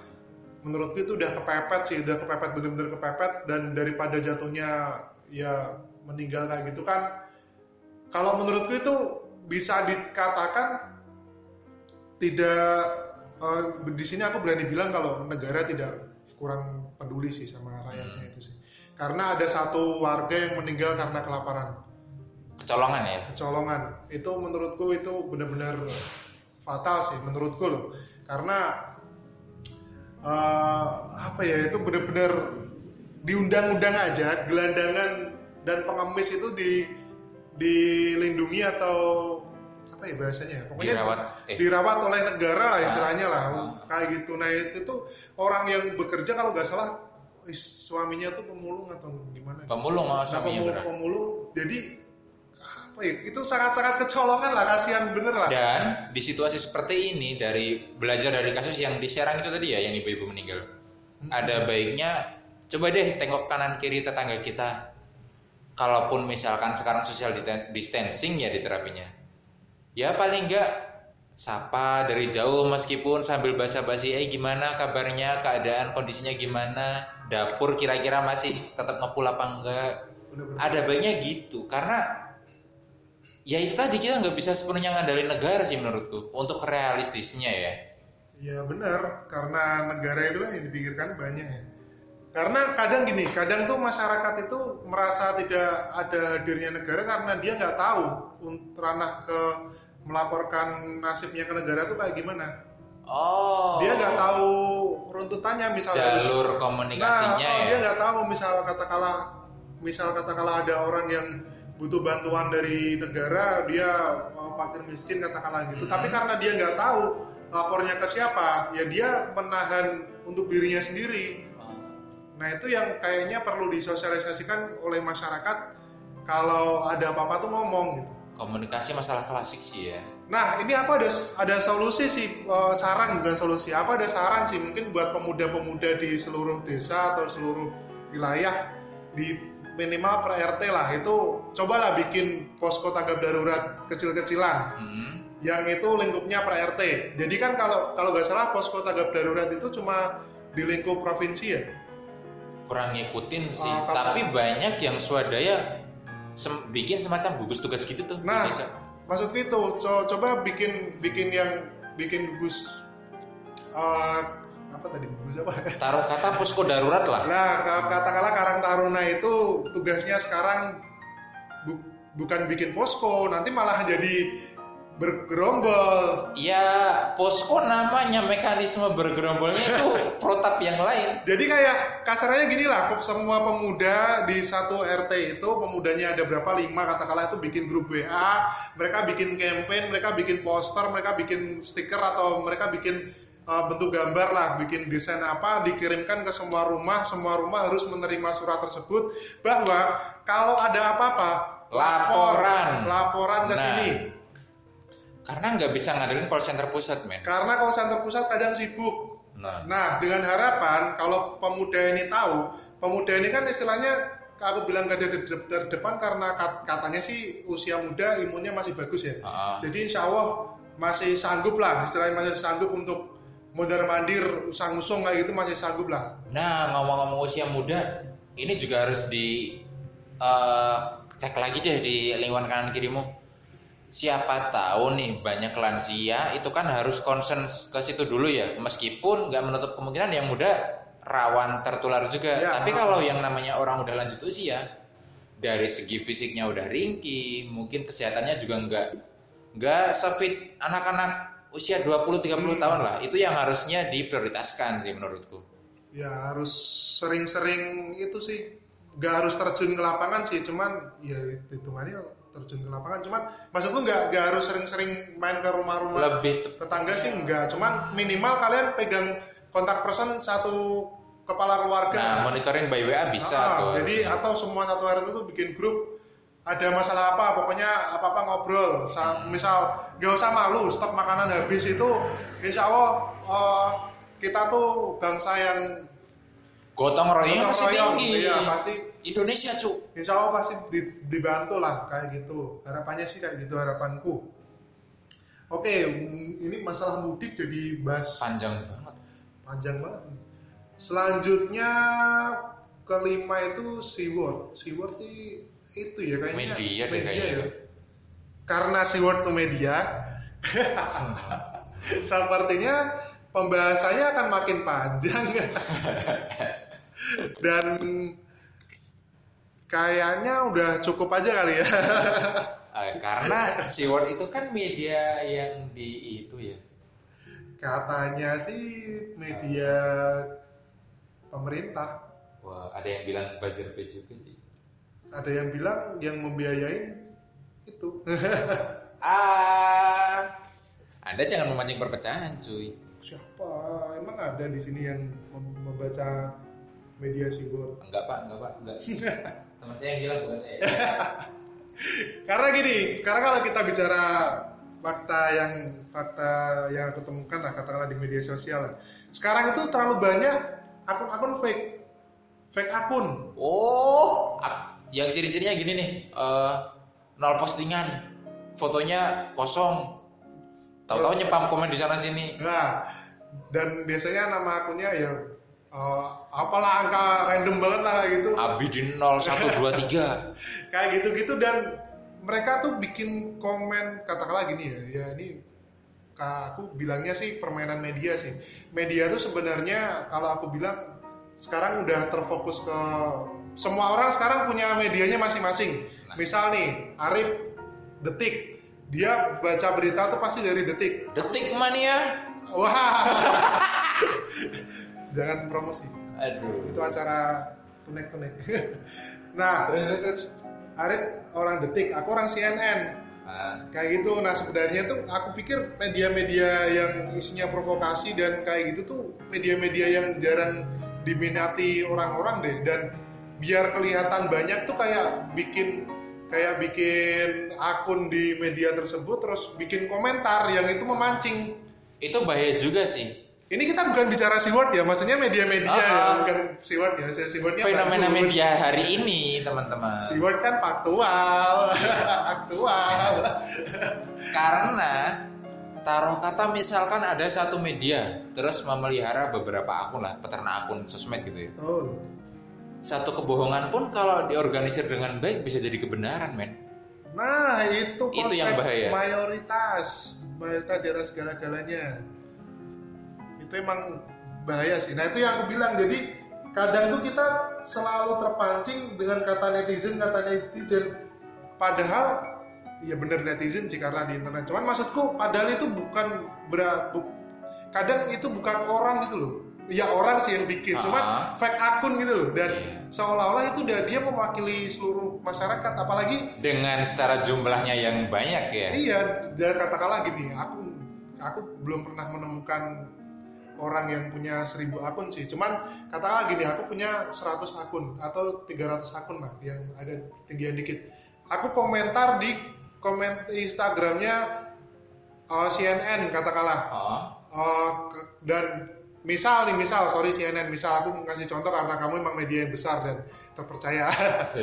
menurutku itu udah kepepet sih udah kepepet bener-bener kepepet dan daripada jatuhnya ya meninggal kayak gitu kan kalau menurutku itu bisa dikatakan tidak eh, di sini aku berani bilang kalau negara tidak kurang peduli sih sama rakyatnya itu sih. Karena ada satu warga yang meninggal karena kelaparan Kecolongan ya. kecolongan itu menurutku itu benar-benar fatal sih menurutku loh karena eh, apa ya itu benar-benar diundang-undang aja gelandangan dan pengemis itu di dilindungi atau apa ya bahasanya ya? pokoknya Dirawat. Eh, dirawat oleh negara lah istilahnya lah Ah. kayak gitu nah itu tuh orang yang bekerja kalau nggak salah suaminya tuh pemulung atau gimana pemulung mau Nah, pemulung, jadi itu sangat-sangat kecolongan lah kasihan bener lah Dan di situasi seperti ini dari belajar dari kasus yang di Serang itu tadi ya yang ibu-ibu meninggal. Ada baiknya coba deh tengok kanan kiri tetangga kita. Kalaupun misalkan sekarang social distancing ya diterapinya. Ya paling enggak sapa dari jauh meskipun sambil basa-basi eh gimana kabarnya, keadaan kondisinya gimana, dapur kira-kira masih tetap ngepul apa enggak. Ada baiknya gitu karena ya itu tadi kita nggak bisa sepenuhnya ngandalin negara sih menurutku untuk realistisnya ya Ya benar, karena negara itu kan yang dipikirkan banyak ya. Karena kadang gini, kadang tuh masyarakat itu merasa tidak ada hadirnya negara karena dia nggak tahu ranah ke melaporkan nasibnya ke negara tuh kayak gimana. oh Dia nggak tahu runtutannya misalnya. jalur komunikasinya nah, oh, ya dia nggak tahu misal katakanlah misal katakanlah ada orang yang butuh bantuan dari negara dia uh, fakir miskin katakanlah gitu. Hmm. tapi karena dia nggak tahu lapornya ke siapa ya dia menahan untuk dirinya sendiri. Nah itu yang kayaknya perlu disosialisasikan oleh masyarakat kalau ada apa-apa tuh ngomong gitu. Komunikasi masalah klasik sih ya. Nah, ini aku ada ada solusi sih, eh, saran bukan solusi. Aku ada saran sih mungkin buat pemuda-pemuda di seluruh desa atau seluruh wilayah di minimal per RT lah itu cobalah bikin posko tanggap darurat kecil-kecilan Hmm. yang itu lingkupnya per RT. Jadi kan kalau kalau nggak salah posko tanggap darurat itu cuma di lingkup provinsi ya. kurang ngikutin sih kalau- tapi banyak yang swadaya sem- bikin semacam gugus tugas gitu tuh Nah, desa. maksudku itu co- coba bikin bikin yang bikin gugus eh, apa tadi gugus apa? taruh kata posko darurat lah Nah, ka- katakanlah Karang Taruna itu tugasnya sekarang bu- bukan bikin posko, nanti malah jadi bergerombol. ya posko namanya mekanisme bergerombolnya itu protap yang lain Jadi kayak kasarnya gini lah, semua pemuda di satu RT itu pemudanya ada berapa lima katakanlah itu bikin grup WA, mereka bikin campaign, mereka bikin poster, mereka bikin stiker atau mereka bikin uh, bentuk gambar lah, bikin desain apa, dikirimkan ke semua rumah, semua rumah harus menerima surat tersebut bahwa kalau ada apa-apa lapor, Laporan. laporan ke Nah. sini. karena nggak bisa ngandelin call center pusat men Karena kalau center pusat kadang sibuk, nah Nah, dengan harapan kalau pemuda ini tahu, pemuda ini kan istilahnya aku bilang gak ada dari depan karena kat- katanya sih usia muda imunnya masih bagus ya. Ah. Jadi insya Allah masih sanggup lah, istilahnya masih sanggup untuk mondar mandir, usang-usung kayak gitu masih sanggup lah. Nah, ngomong-ngomong usia muda, ini juga harus di eh, cek lagi deh di lingkungan kanan kirimu. Siapa tahu nih banyak lansia itu kan harus concern ke situ dulu ya, meskipun nggak menutup kemungkinan yang muda rawan tertular juga. Ya. Tapi kalau yang namanya orang udah lanjut usia, dari segi fisiknya udah ringkih, mungkin kesehatannya juga nggak nggak sefit anak-anak usia 20-30 tahun lah. Itu yang harusnya diprioritaskan sih menurutku. Ya harus sering-sering itu sih, nggak harus terjun ke lapangan sih, cuman ya hitungannya terjun ke lapangan, cuman maksudku nggak nggak harus sering-sering main ke rumah-rumah Lebih tetangga sih enggak cuman minimal kalian pegang kontak person satu kepala keluarga Nah, monitoring by WA bisa Ah, tuh. jadi harusnya. atau semua satu RT itu bikin grup ada masalah apa pokoknya apa apa ngobrol Sa- Hmm. misal nggak usah malu stok makanan habis itu insya Allah eh, kita tuh bangsa yang gotong royong. tinggi. iya pasti Indonesia cu. insya Allah pasti di- dibantu lah kayak gitu harapannya sih kayak gitu harapanku oke mm, ini masalah mudik jadi bahas Panjang banget. panjang banget. Selanjutnya kelima itu SeaWorld. SeaWorld i- itu ya kayaknya Media deh kayaknya itu. Karena SeaWorld itu media, sepertinya pembahasannya akan makin panjang. Dan kayaknya udah cukup aja kali ya. Eh, karena SeaWorld itu kan media yang di itu ya. Katanya sih media pemerintah. Wah, ada yang bilang buzzer pay juga sih. Ada yang bilang yang membiayain itu. Ah, Anda jangan memancing perpecahan, cuy. Siapa? Emang ada di sini yang mem- membaca media SeaWorld? Enggak, Pak, enggak, Pak, enggak. Teman saya yang bilang bukan saya. Karena gini, sekarang kalau kita bicara fakta yang fakta yang aku temukan lah katakanlah di media sosial. Sekarang itu terlalu banyak akun-akun fake. Fake akun. Oh, yang ciri-cirinya gini nih, eh, nol postingan, fotonya kosong, tahu-tahu nyepam komen di sana sini. Nah, dan biasanya nama akunnya ya eh, apalah angka random banget lah gitu. Abidin 0123 kayak gitu-gitu dan mereka tuh bikin komen katakanlah gini ya ya ini aku bilangnya sih permainan media sih. Media tuh sebenarnya kalau aku bilang sekarang udah terfokus ke semua orang sekarang punya medianya masing-masing. Misal nih Arif detik. Dia baca berita tuh pasti dari detik. Detik mania wah. Jangan promosi. Aduh. Itu acara tunek-tunek. Nah terus terus terus. Arif orang detik aku orang CNN Ah, kayak gitu. Nah sebenarnya tuh aku pikir media-media yang isinya provokasi dan kayak gitu tuh media-media yang jarang diminati orang-orang deh. Dan biar kelihatan banyak tuh kayak bikin kayak bikin akun di media tersebut terus bikin komentar yang itu memancing. Itu bahaya juga sih. Ini kita bukan bicara Seaward ya maksudnya media-media Ah, ya ah. bukan Seaward ya Seawardnya fenomena bagus. media hari ini teman-teman. Seaward kan faktual aktual. Karena taruh kata misalkan ada satu media terus memelihara beberapa akun lah peternak akun sosmed gitu ya. Oh satu kebohongan pun kalau diorganisir dengan baik bisa jadi kebenaran men Nah itu Itu yang konsep bahaya. mayoritas mayoritas di atas segala-galanya itu emang bahaya sih. Nah itu yang aku bilang jadi kadang tuh kita selalu terpancing dengan kata netizen kata netizen padahal ya bener netizen sih karena di internet. Cuman maksudku padahal itu bukan berat kadang itu bukan orang gitu loh. Ya orang sih yang bikin, cuman Ah. fake akun gitu loh dan Iya. seolah-olah itu dia dia mewakili seluruh masyarakat apalagi dengan secara jumlahnya yang banyak ya Iya, dan katakanlah gini, aku aku belum pernah menemukan orang yang punya 1000 akun sih. Cuman katakanlah gini, aku punya 100 akun atau 300 akun lah yang ada tinggian dikit. Aku komentar di komen Instagramnya uh, CNN katakanlah. oh. Uh, ke- dan misal nih, misal sorry CNN, misal aku kasih contoh karena kamu emang media yang besar dan terpercaya.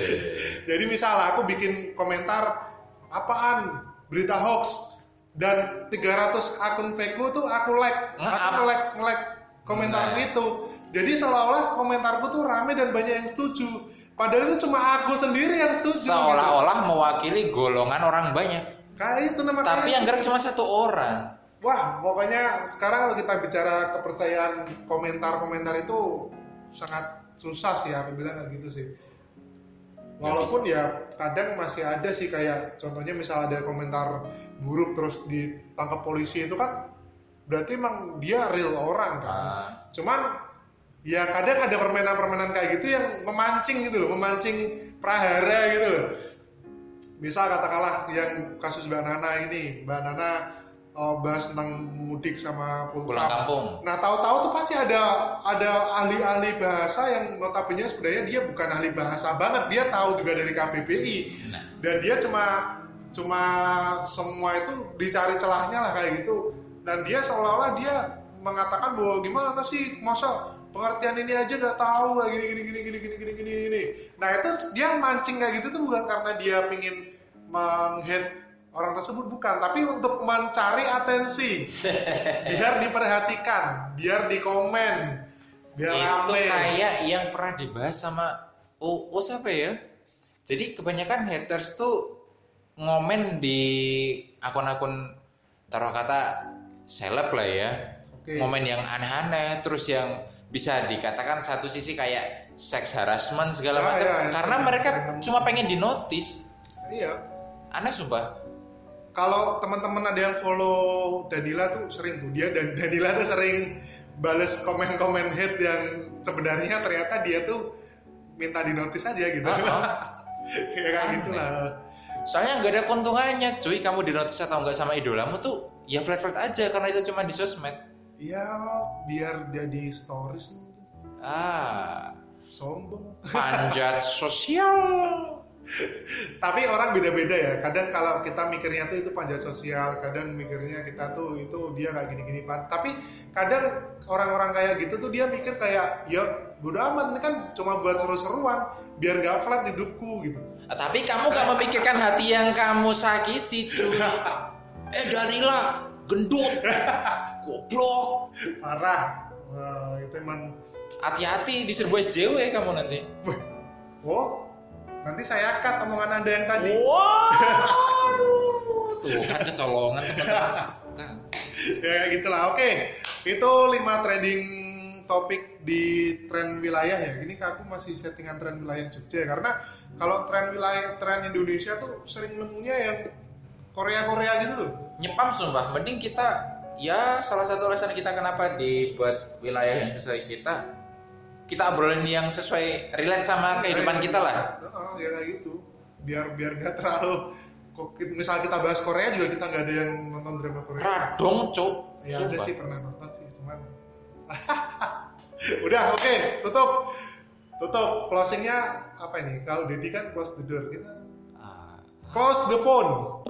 Jadi misal aku bikin komentar apaan berita hoax dan 300 akun fake tuh aku like, Nge-up. aku like like komentar Nah. itu. Jadi seolah-olah komentarku tuh rame dan banyak yang setuju. Padahal itu cuma aku sendiri yang setuju. gitu. seolah-olah mewakili golongan orang banyak Kayak itu nama tapi yang gitu. gerak cuma satu orang Wah, pokoknya sekarang kalau kita bicara kepercayaan komentar-komentar itu sangat susah sih aku bilang kayak gitu sih. Walaupun ya kadang masih ada sih kayak contohnya misal ada komentar buruk terus ditangkap polisi itu kan berarti emang dia real orang kan. Ah. Cuman ya kadang ada permainan-permainan kayak gitu yang memancing gitu loh, memancing prahara gitu loh. Misal katakanlah yang kasus Mbak Nana ini, Mbak Nana oh, bahas tentang mudik sama pulang pulkam. kampung. Nah tahu-tahu tuh pasti ada ada ahli-ahli bahasa yang notabene sebenarnya dia bukan ahli bahasa banget, dia tahu juga dari KBBI nah. Dan dia cuma cuma semua itu dicari celahnya lah kayak gitu. Dan dia seolah-olah dia mengatakan bahwa gimana sih masa pengertian ini aja nggak tahu kayak gini gini gini gini gini gini gini gini. Nah itu dia mancing kayak gitu tuh bukan karena dia pingin menghead orang tersebut bukan tapi untuk mencari atensi. Biar diperhatikan biar dikomen biar itu rame. kayak yang pernah dibahas sama oh, oh siapa ya? Jadi kebanyakan haters tuh ngomen di akun-akun taruh kata seleb lah ya. Oke. ngomen yang aneh-aneh terus yang bisa dikatakan satu sisi kayak sex harassment segala Ah, macam. iya, iya, karena sering- mereka cuma pengen dinotis iya. Aneh sumpah kalau teman-teman ada yang follow Danila tuh sering tuh. Dia dan Danila tuh sering bales komen-komen hate yang sebenarnya ternyata dia tuh minta di notice aja gitu. Ah, kayak kayak Aneh. gitu lah. Soalnya nggak ada keuntungannya cuy. Kamu dinotis atau nggak sama idolamu tuh ya flat flat aja. Karena itu cuma di sosmed. Ya biar jadi stories ah. Sombong. Panjat sosial tapi orang beda-beda ya. Kadang kalau kita mikirnya tuh itu panjat sosial kadang mikirnya kita tuh itu dia kayak gini-gini Pan. tapi kadang orang-orang kayak gitu tuh dia mikir kayak ya bodo amat ini kan cuma buat seru-seruan biar nggak flat hidupku gitu. Ah, tapi kamu gak memikirkan hati yang kamu sakiti cuy. Eh Danila gendut goblok. Parah. Wah, itu emang Hati-hati diserbu SJW kamu nanti. Wow, nanti saya cut omongan anda yang tadi. Waduh, tuh kan kecolongan teman-teman. Kan. ya kayak gitulah. Oke, itu lima trending topik di tren wilayah ya. Ini aku masih settingan tren wilayah Jogja ya. karena kalau tren wilayah tren Indonesia tuh sering nemunya yang Korea-Korea gitu loh. Nyepam sumpah, mending kita ya salah satu alasan kita kenapa dibuat wilayah yang sesuai kita kita obrolin yang sesuai relate sama kehidupan kita lah. Heeh, ya kayak gitu. Biar biar gak terlalu kok misal kita bahas Korea juga kita nggak ada yang nonton drama Korea. Radong, cuk. Ya ada Sumpah. sih pernah nonton sih, cuman udah oke tutup tutup closingnya apa ini? Kalau Dedi kan close the door kita Ah, close the phone.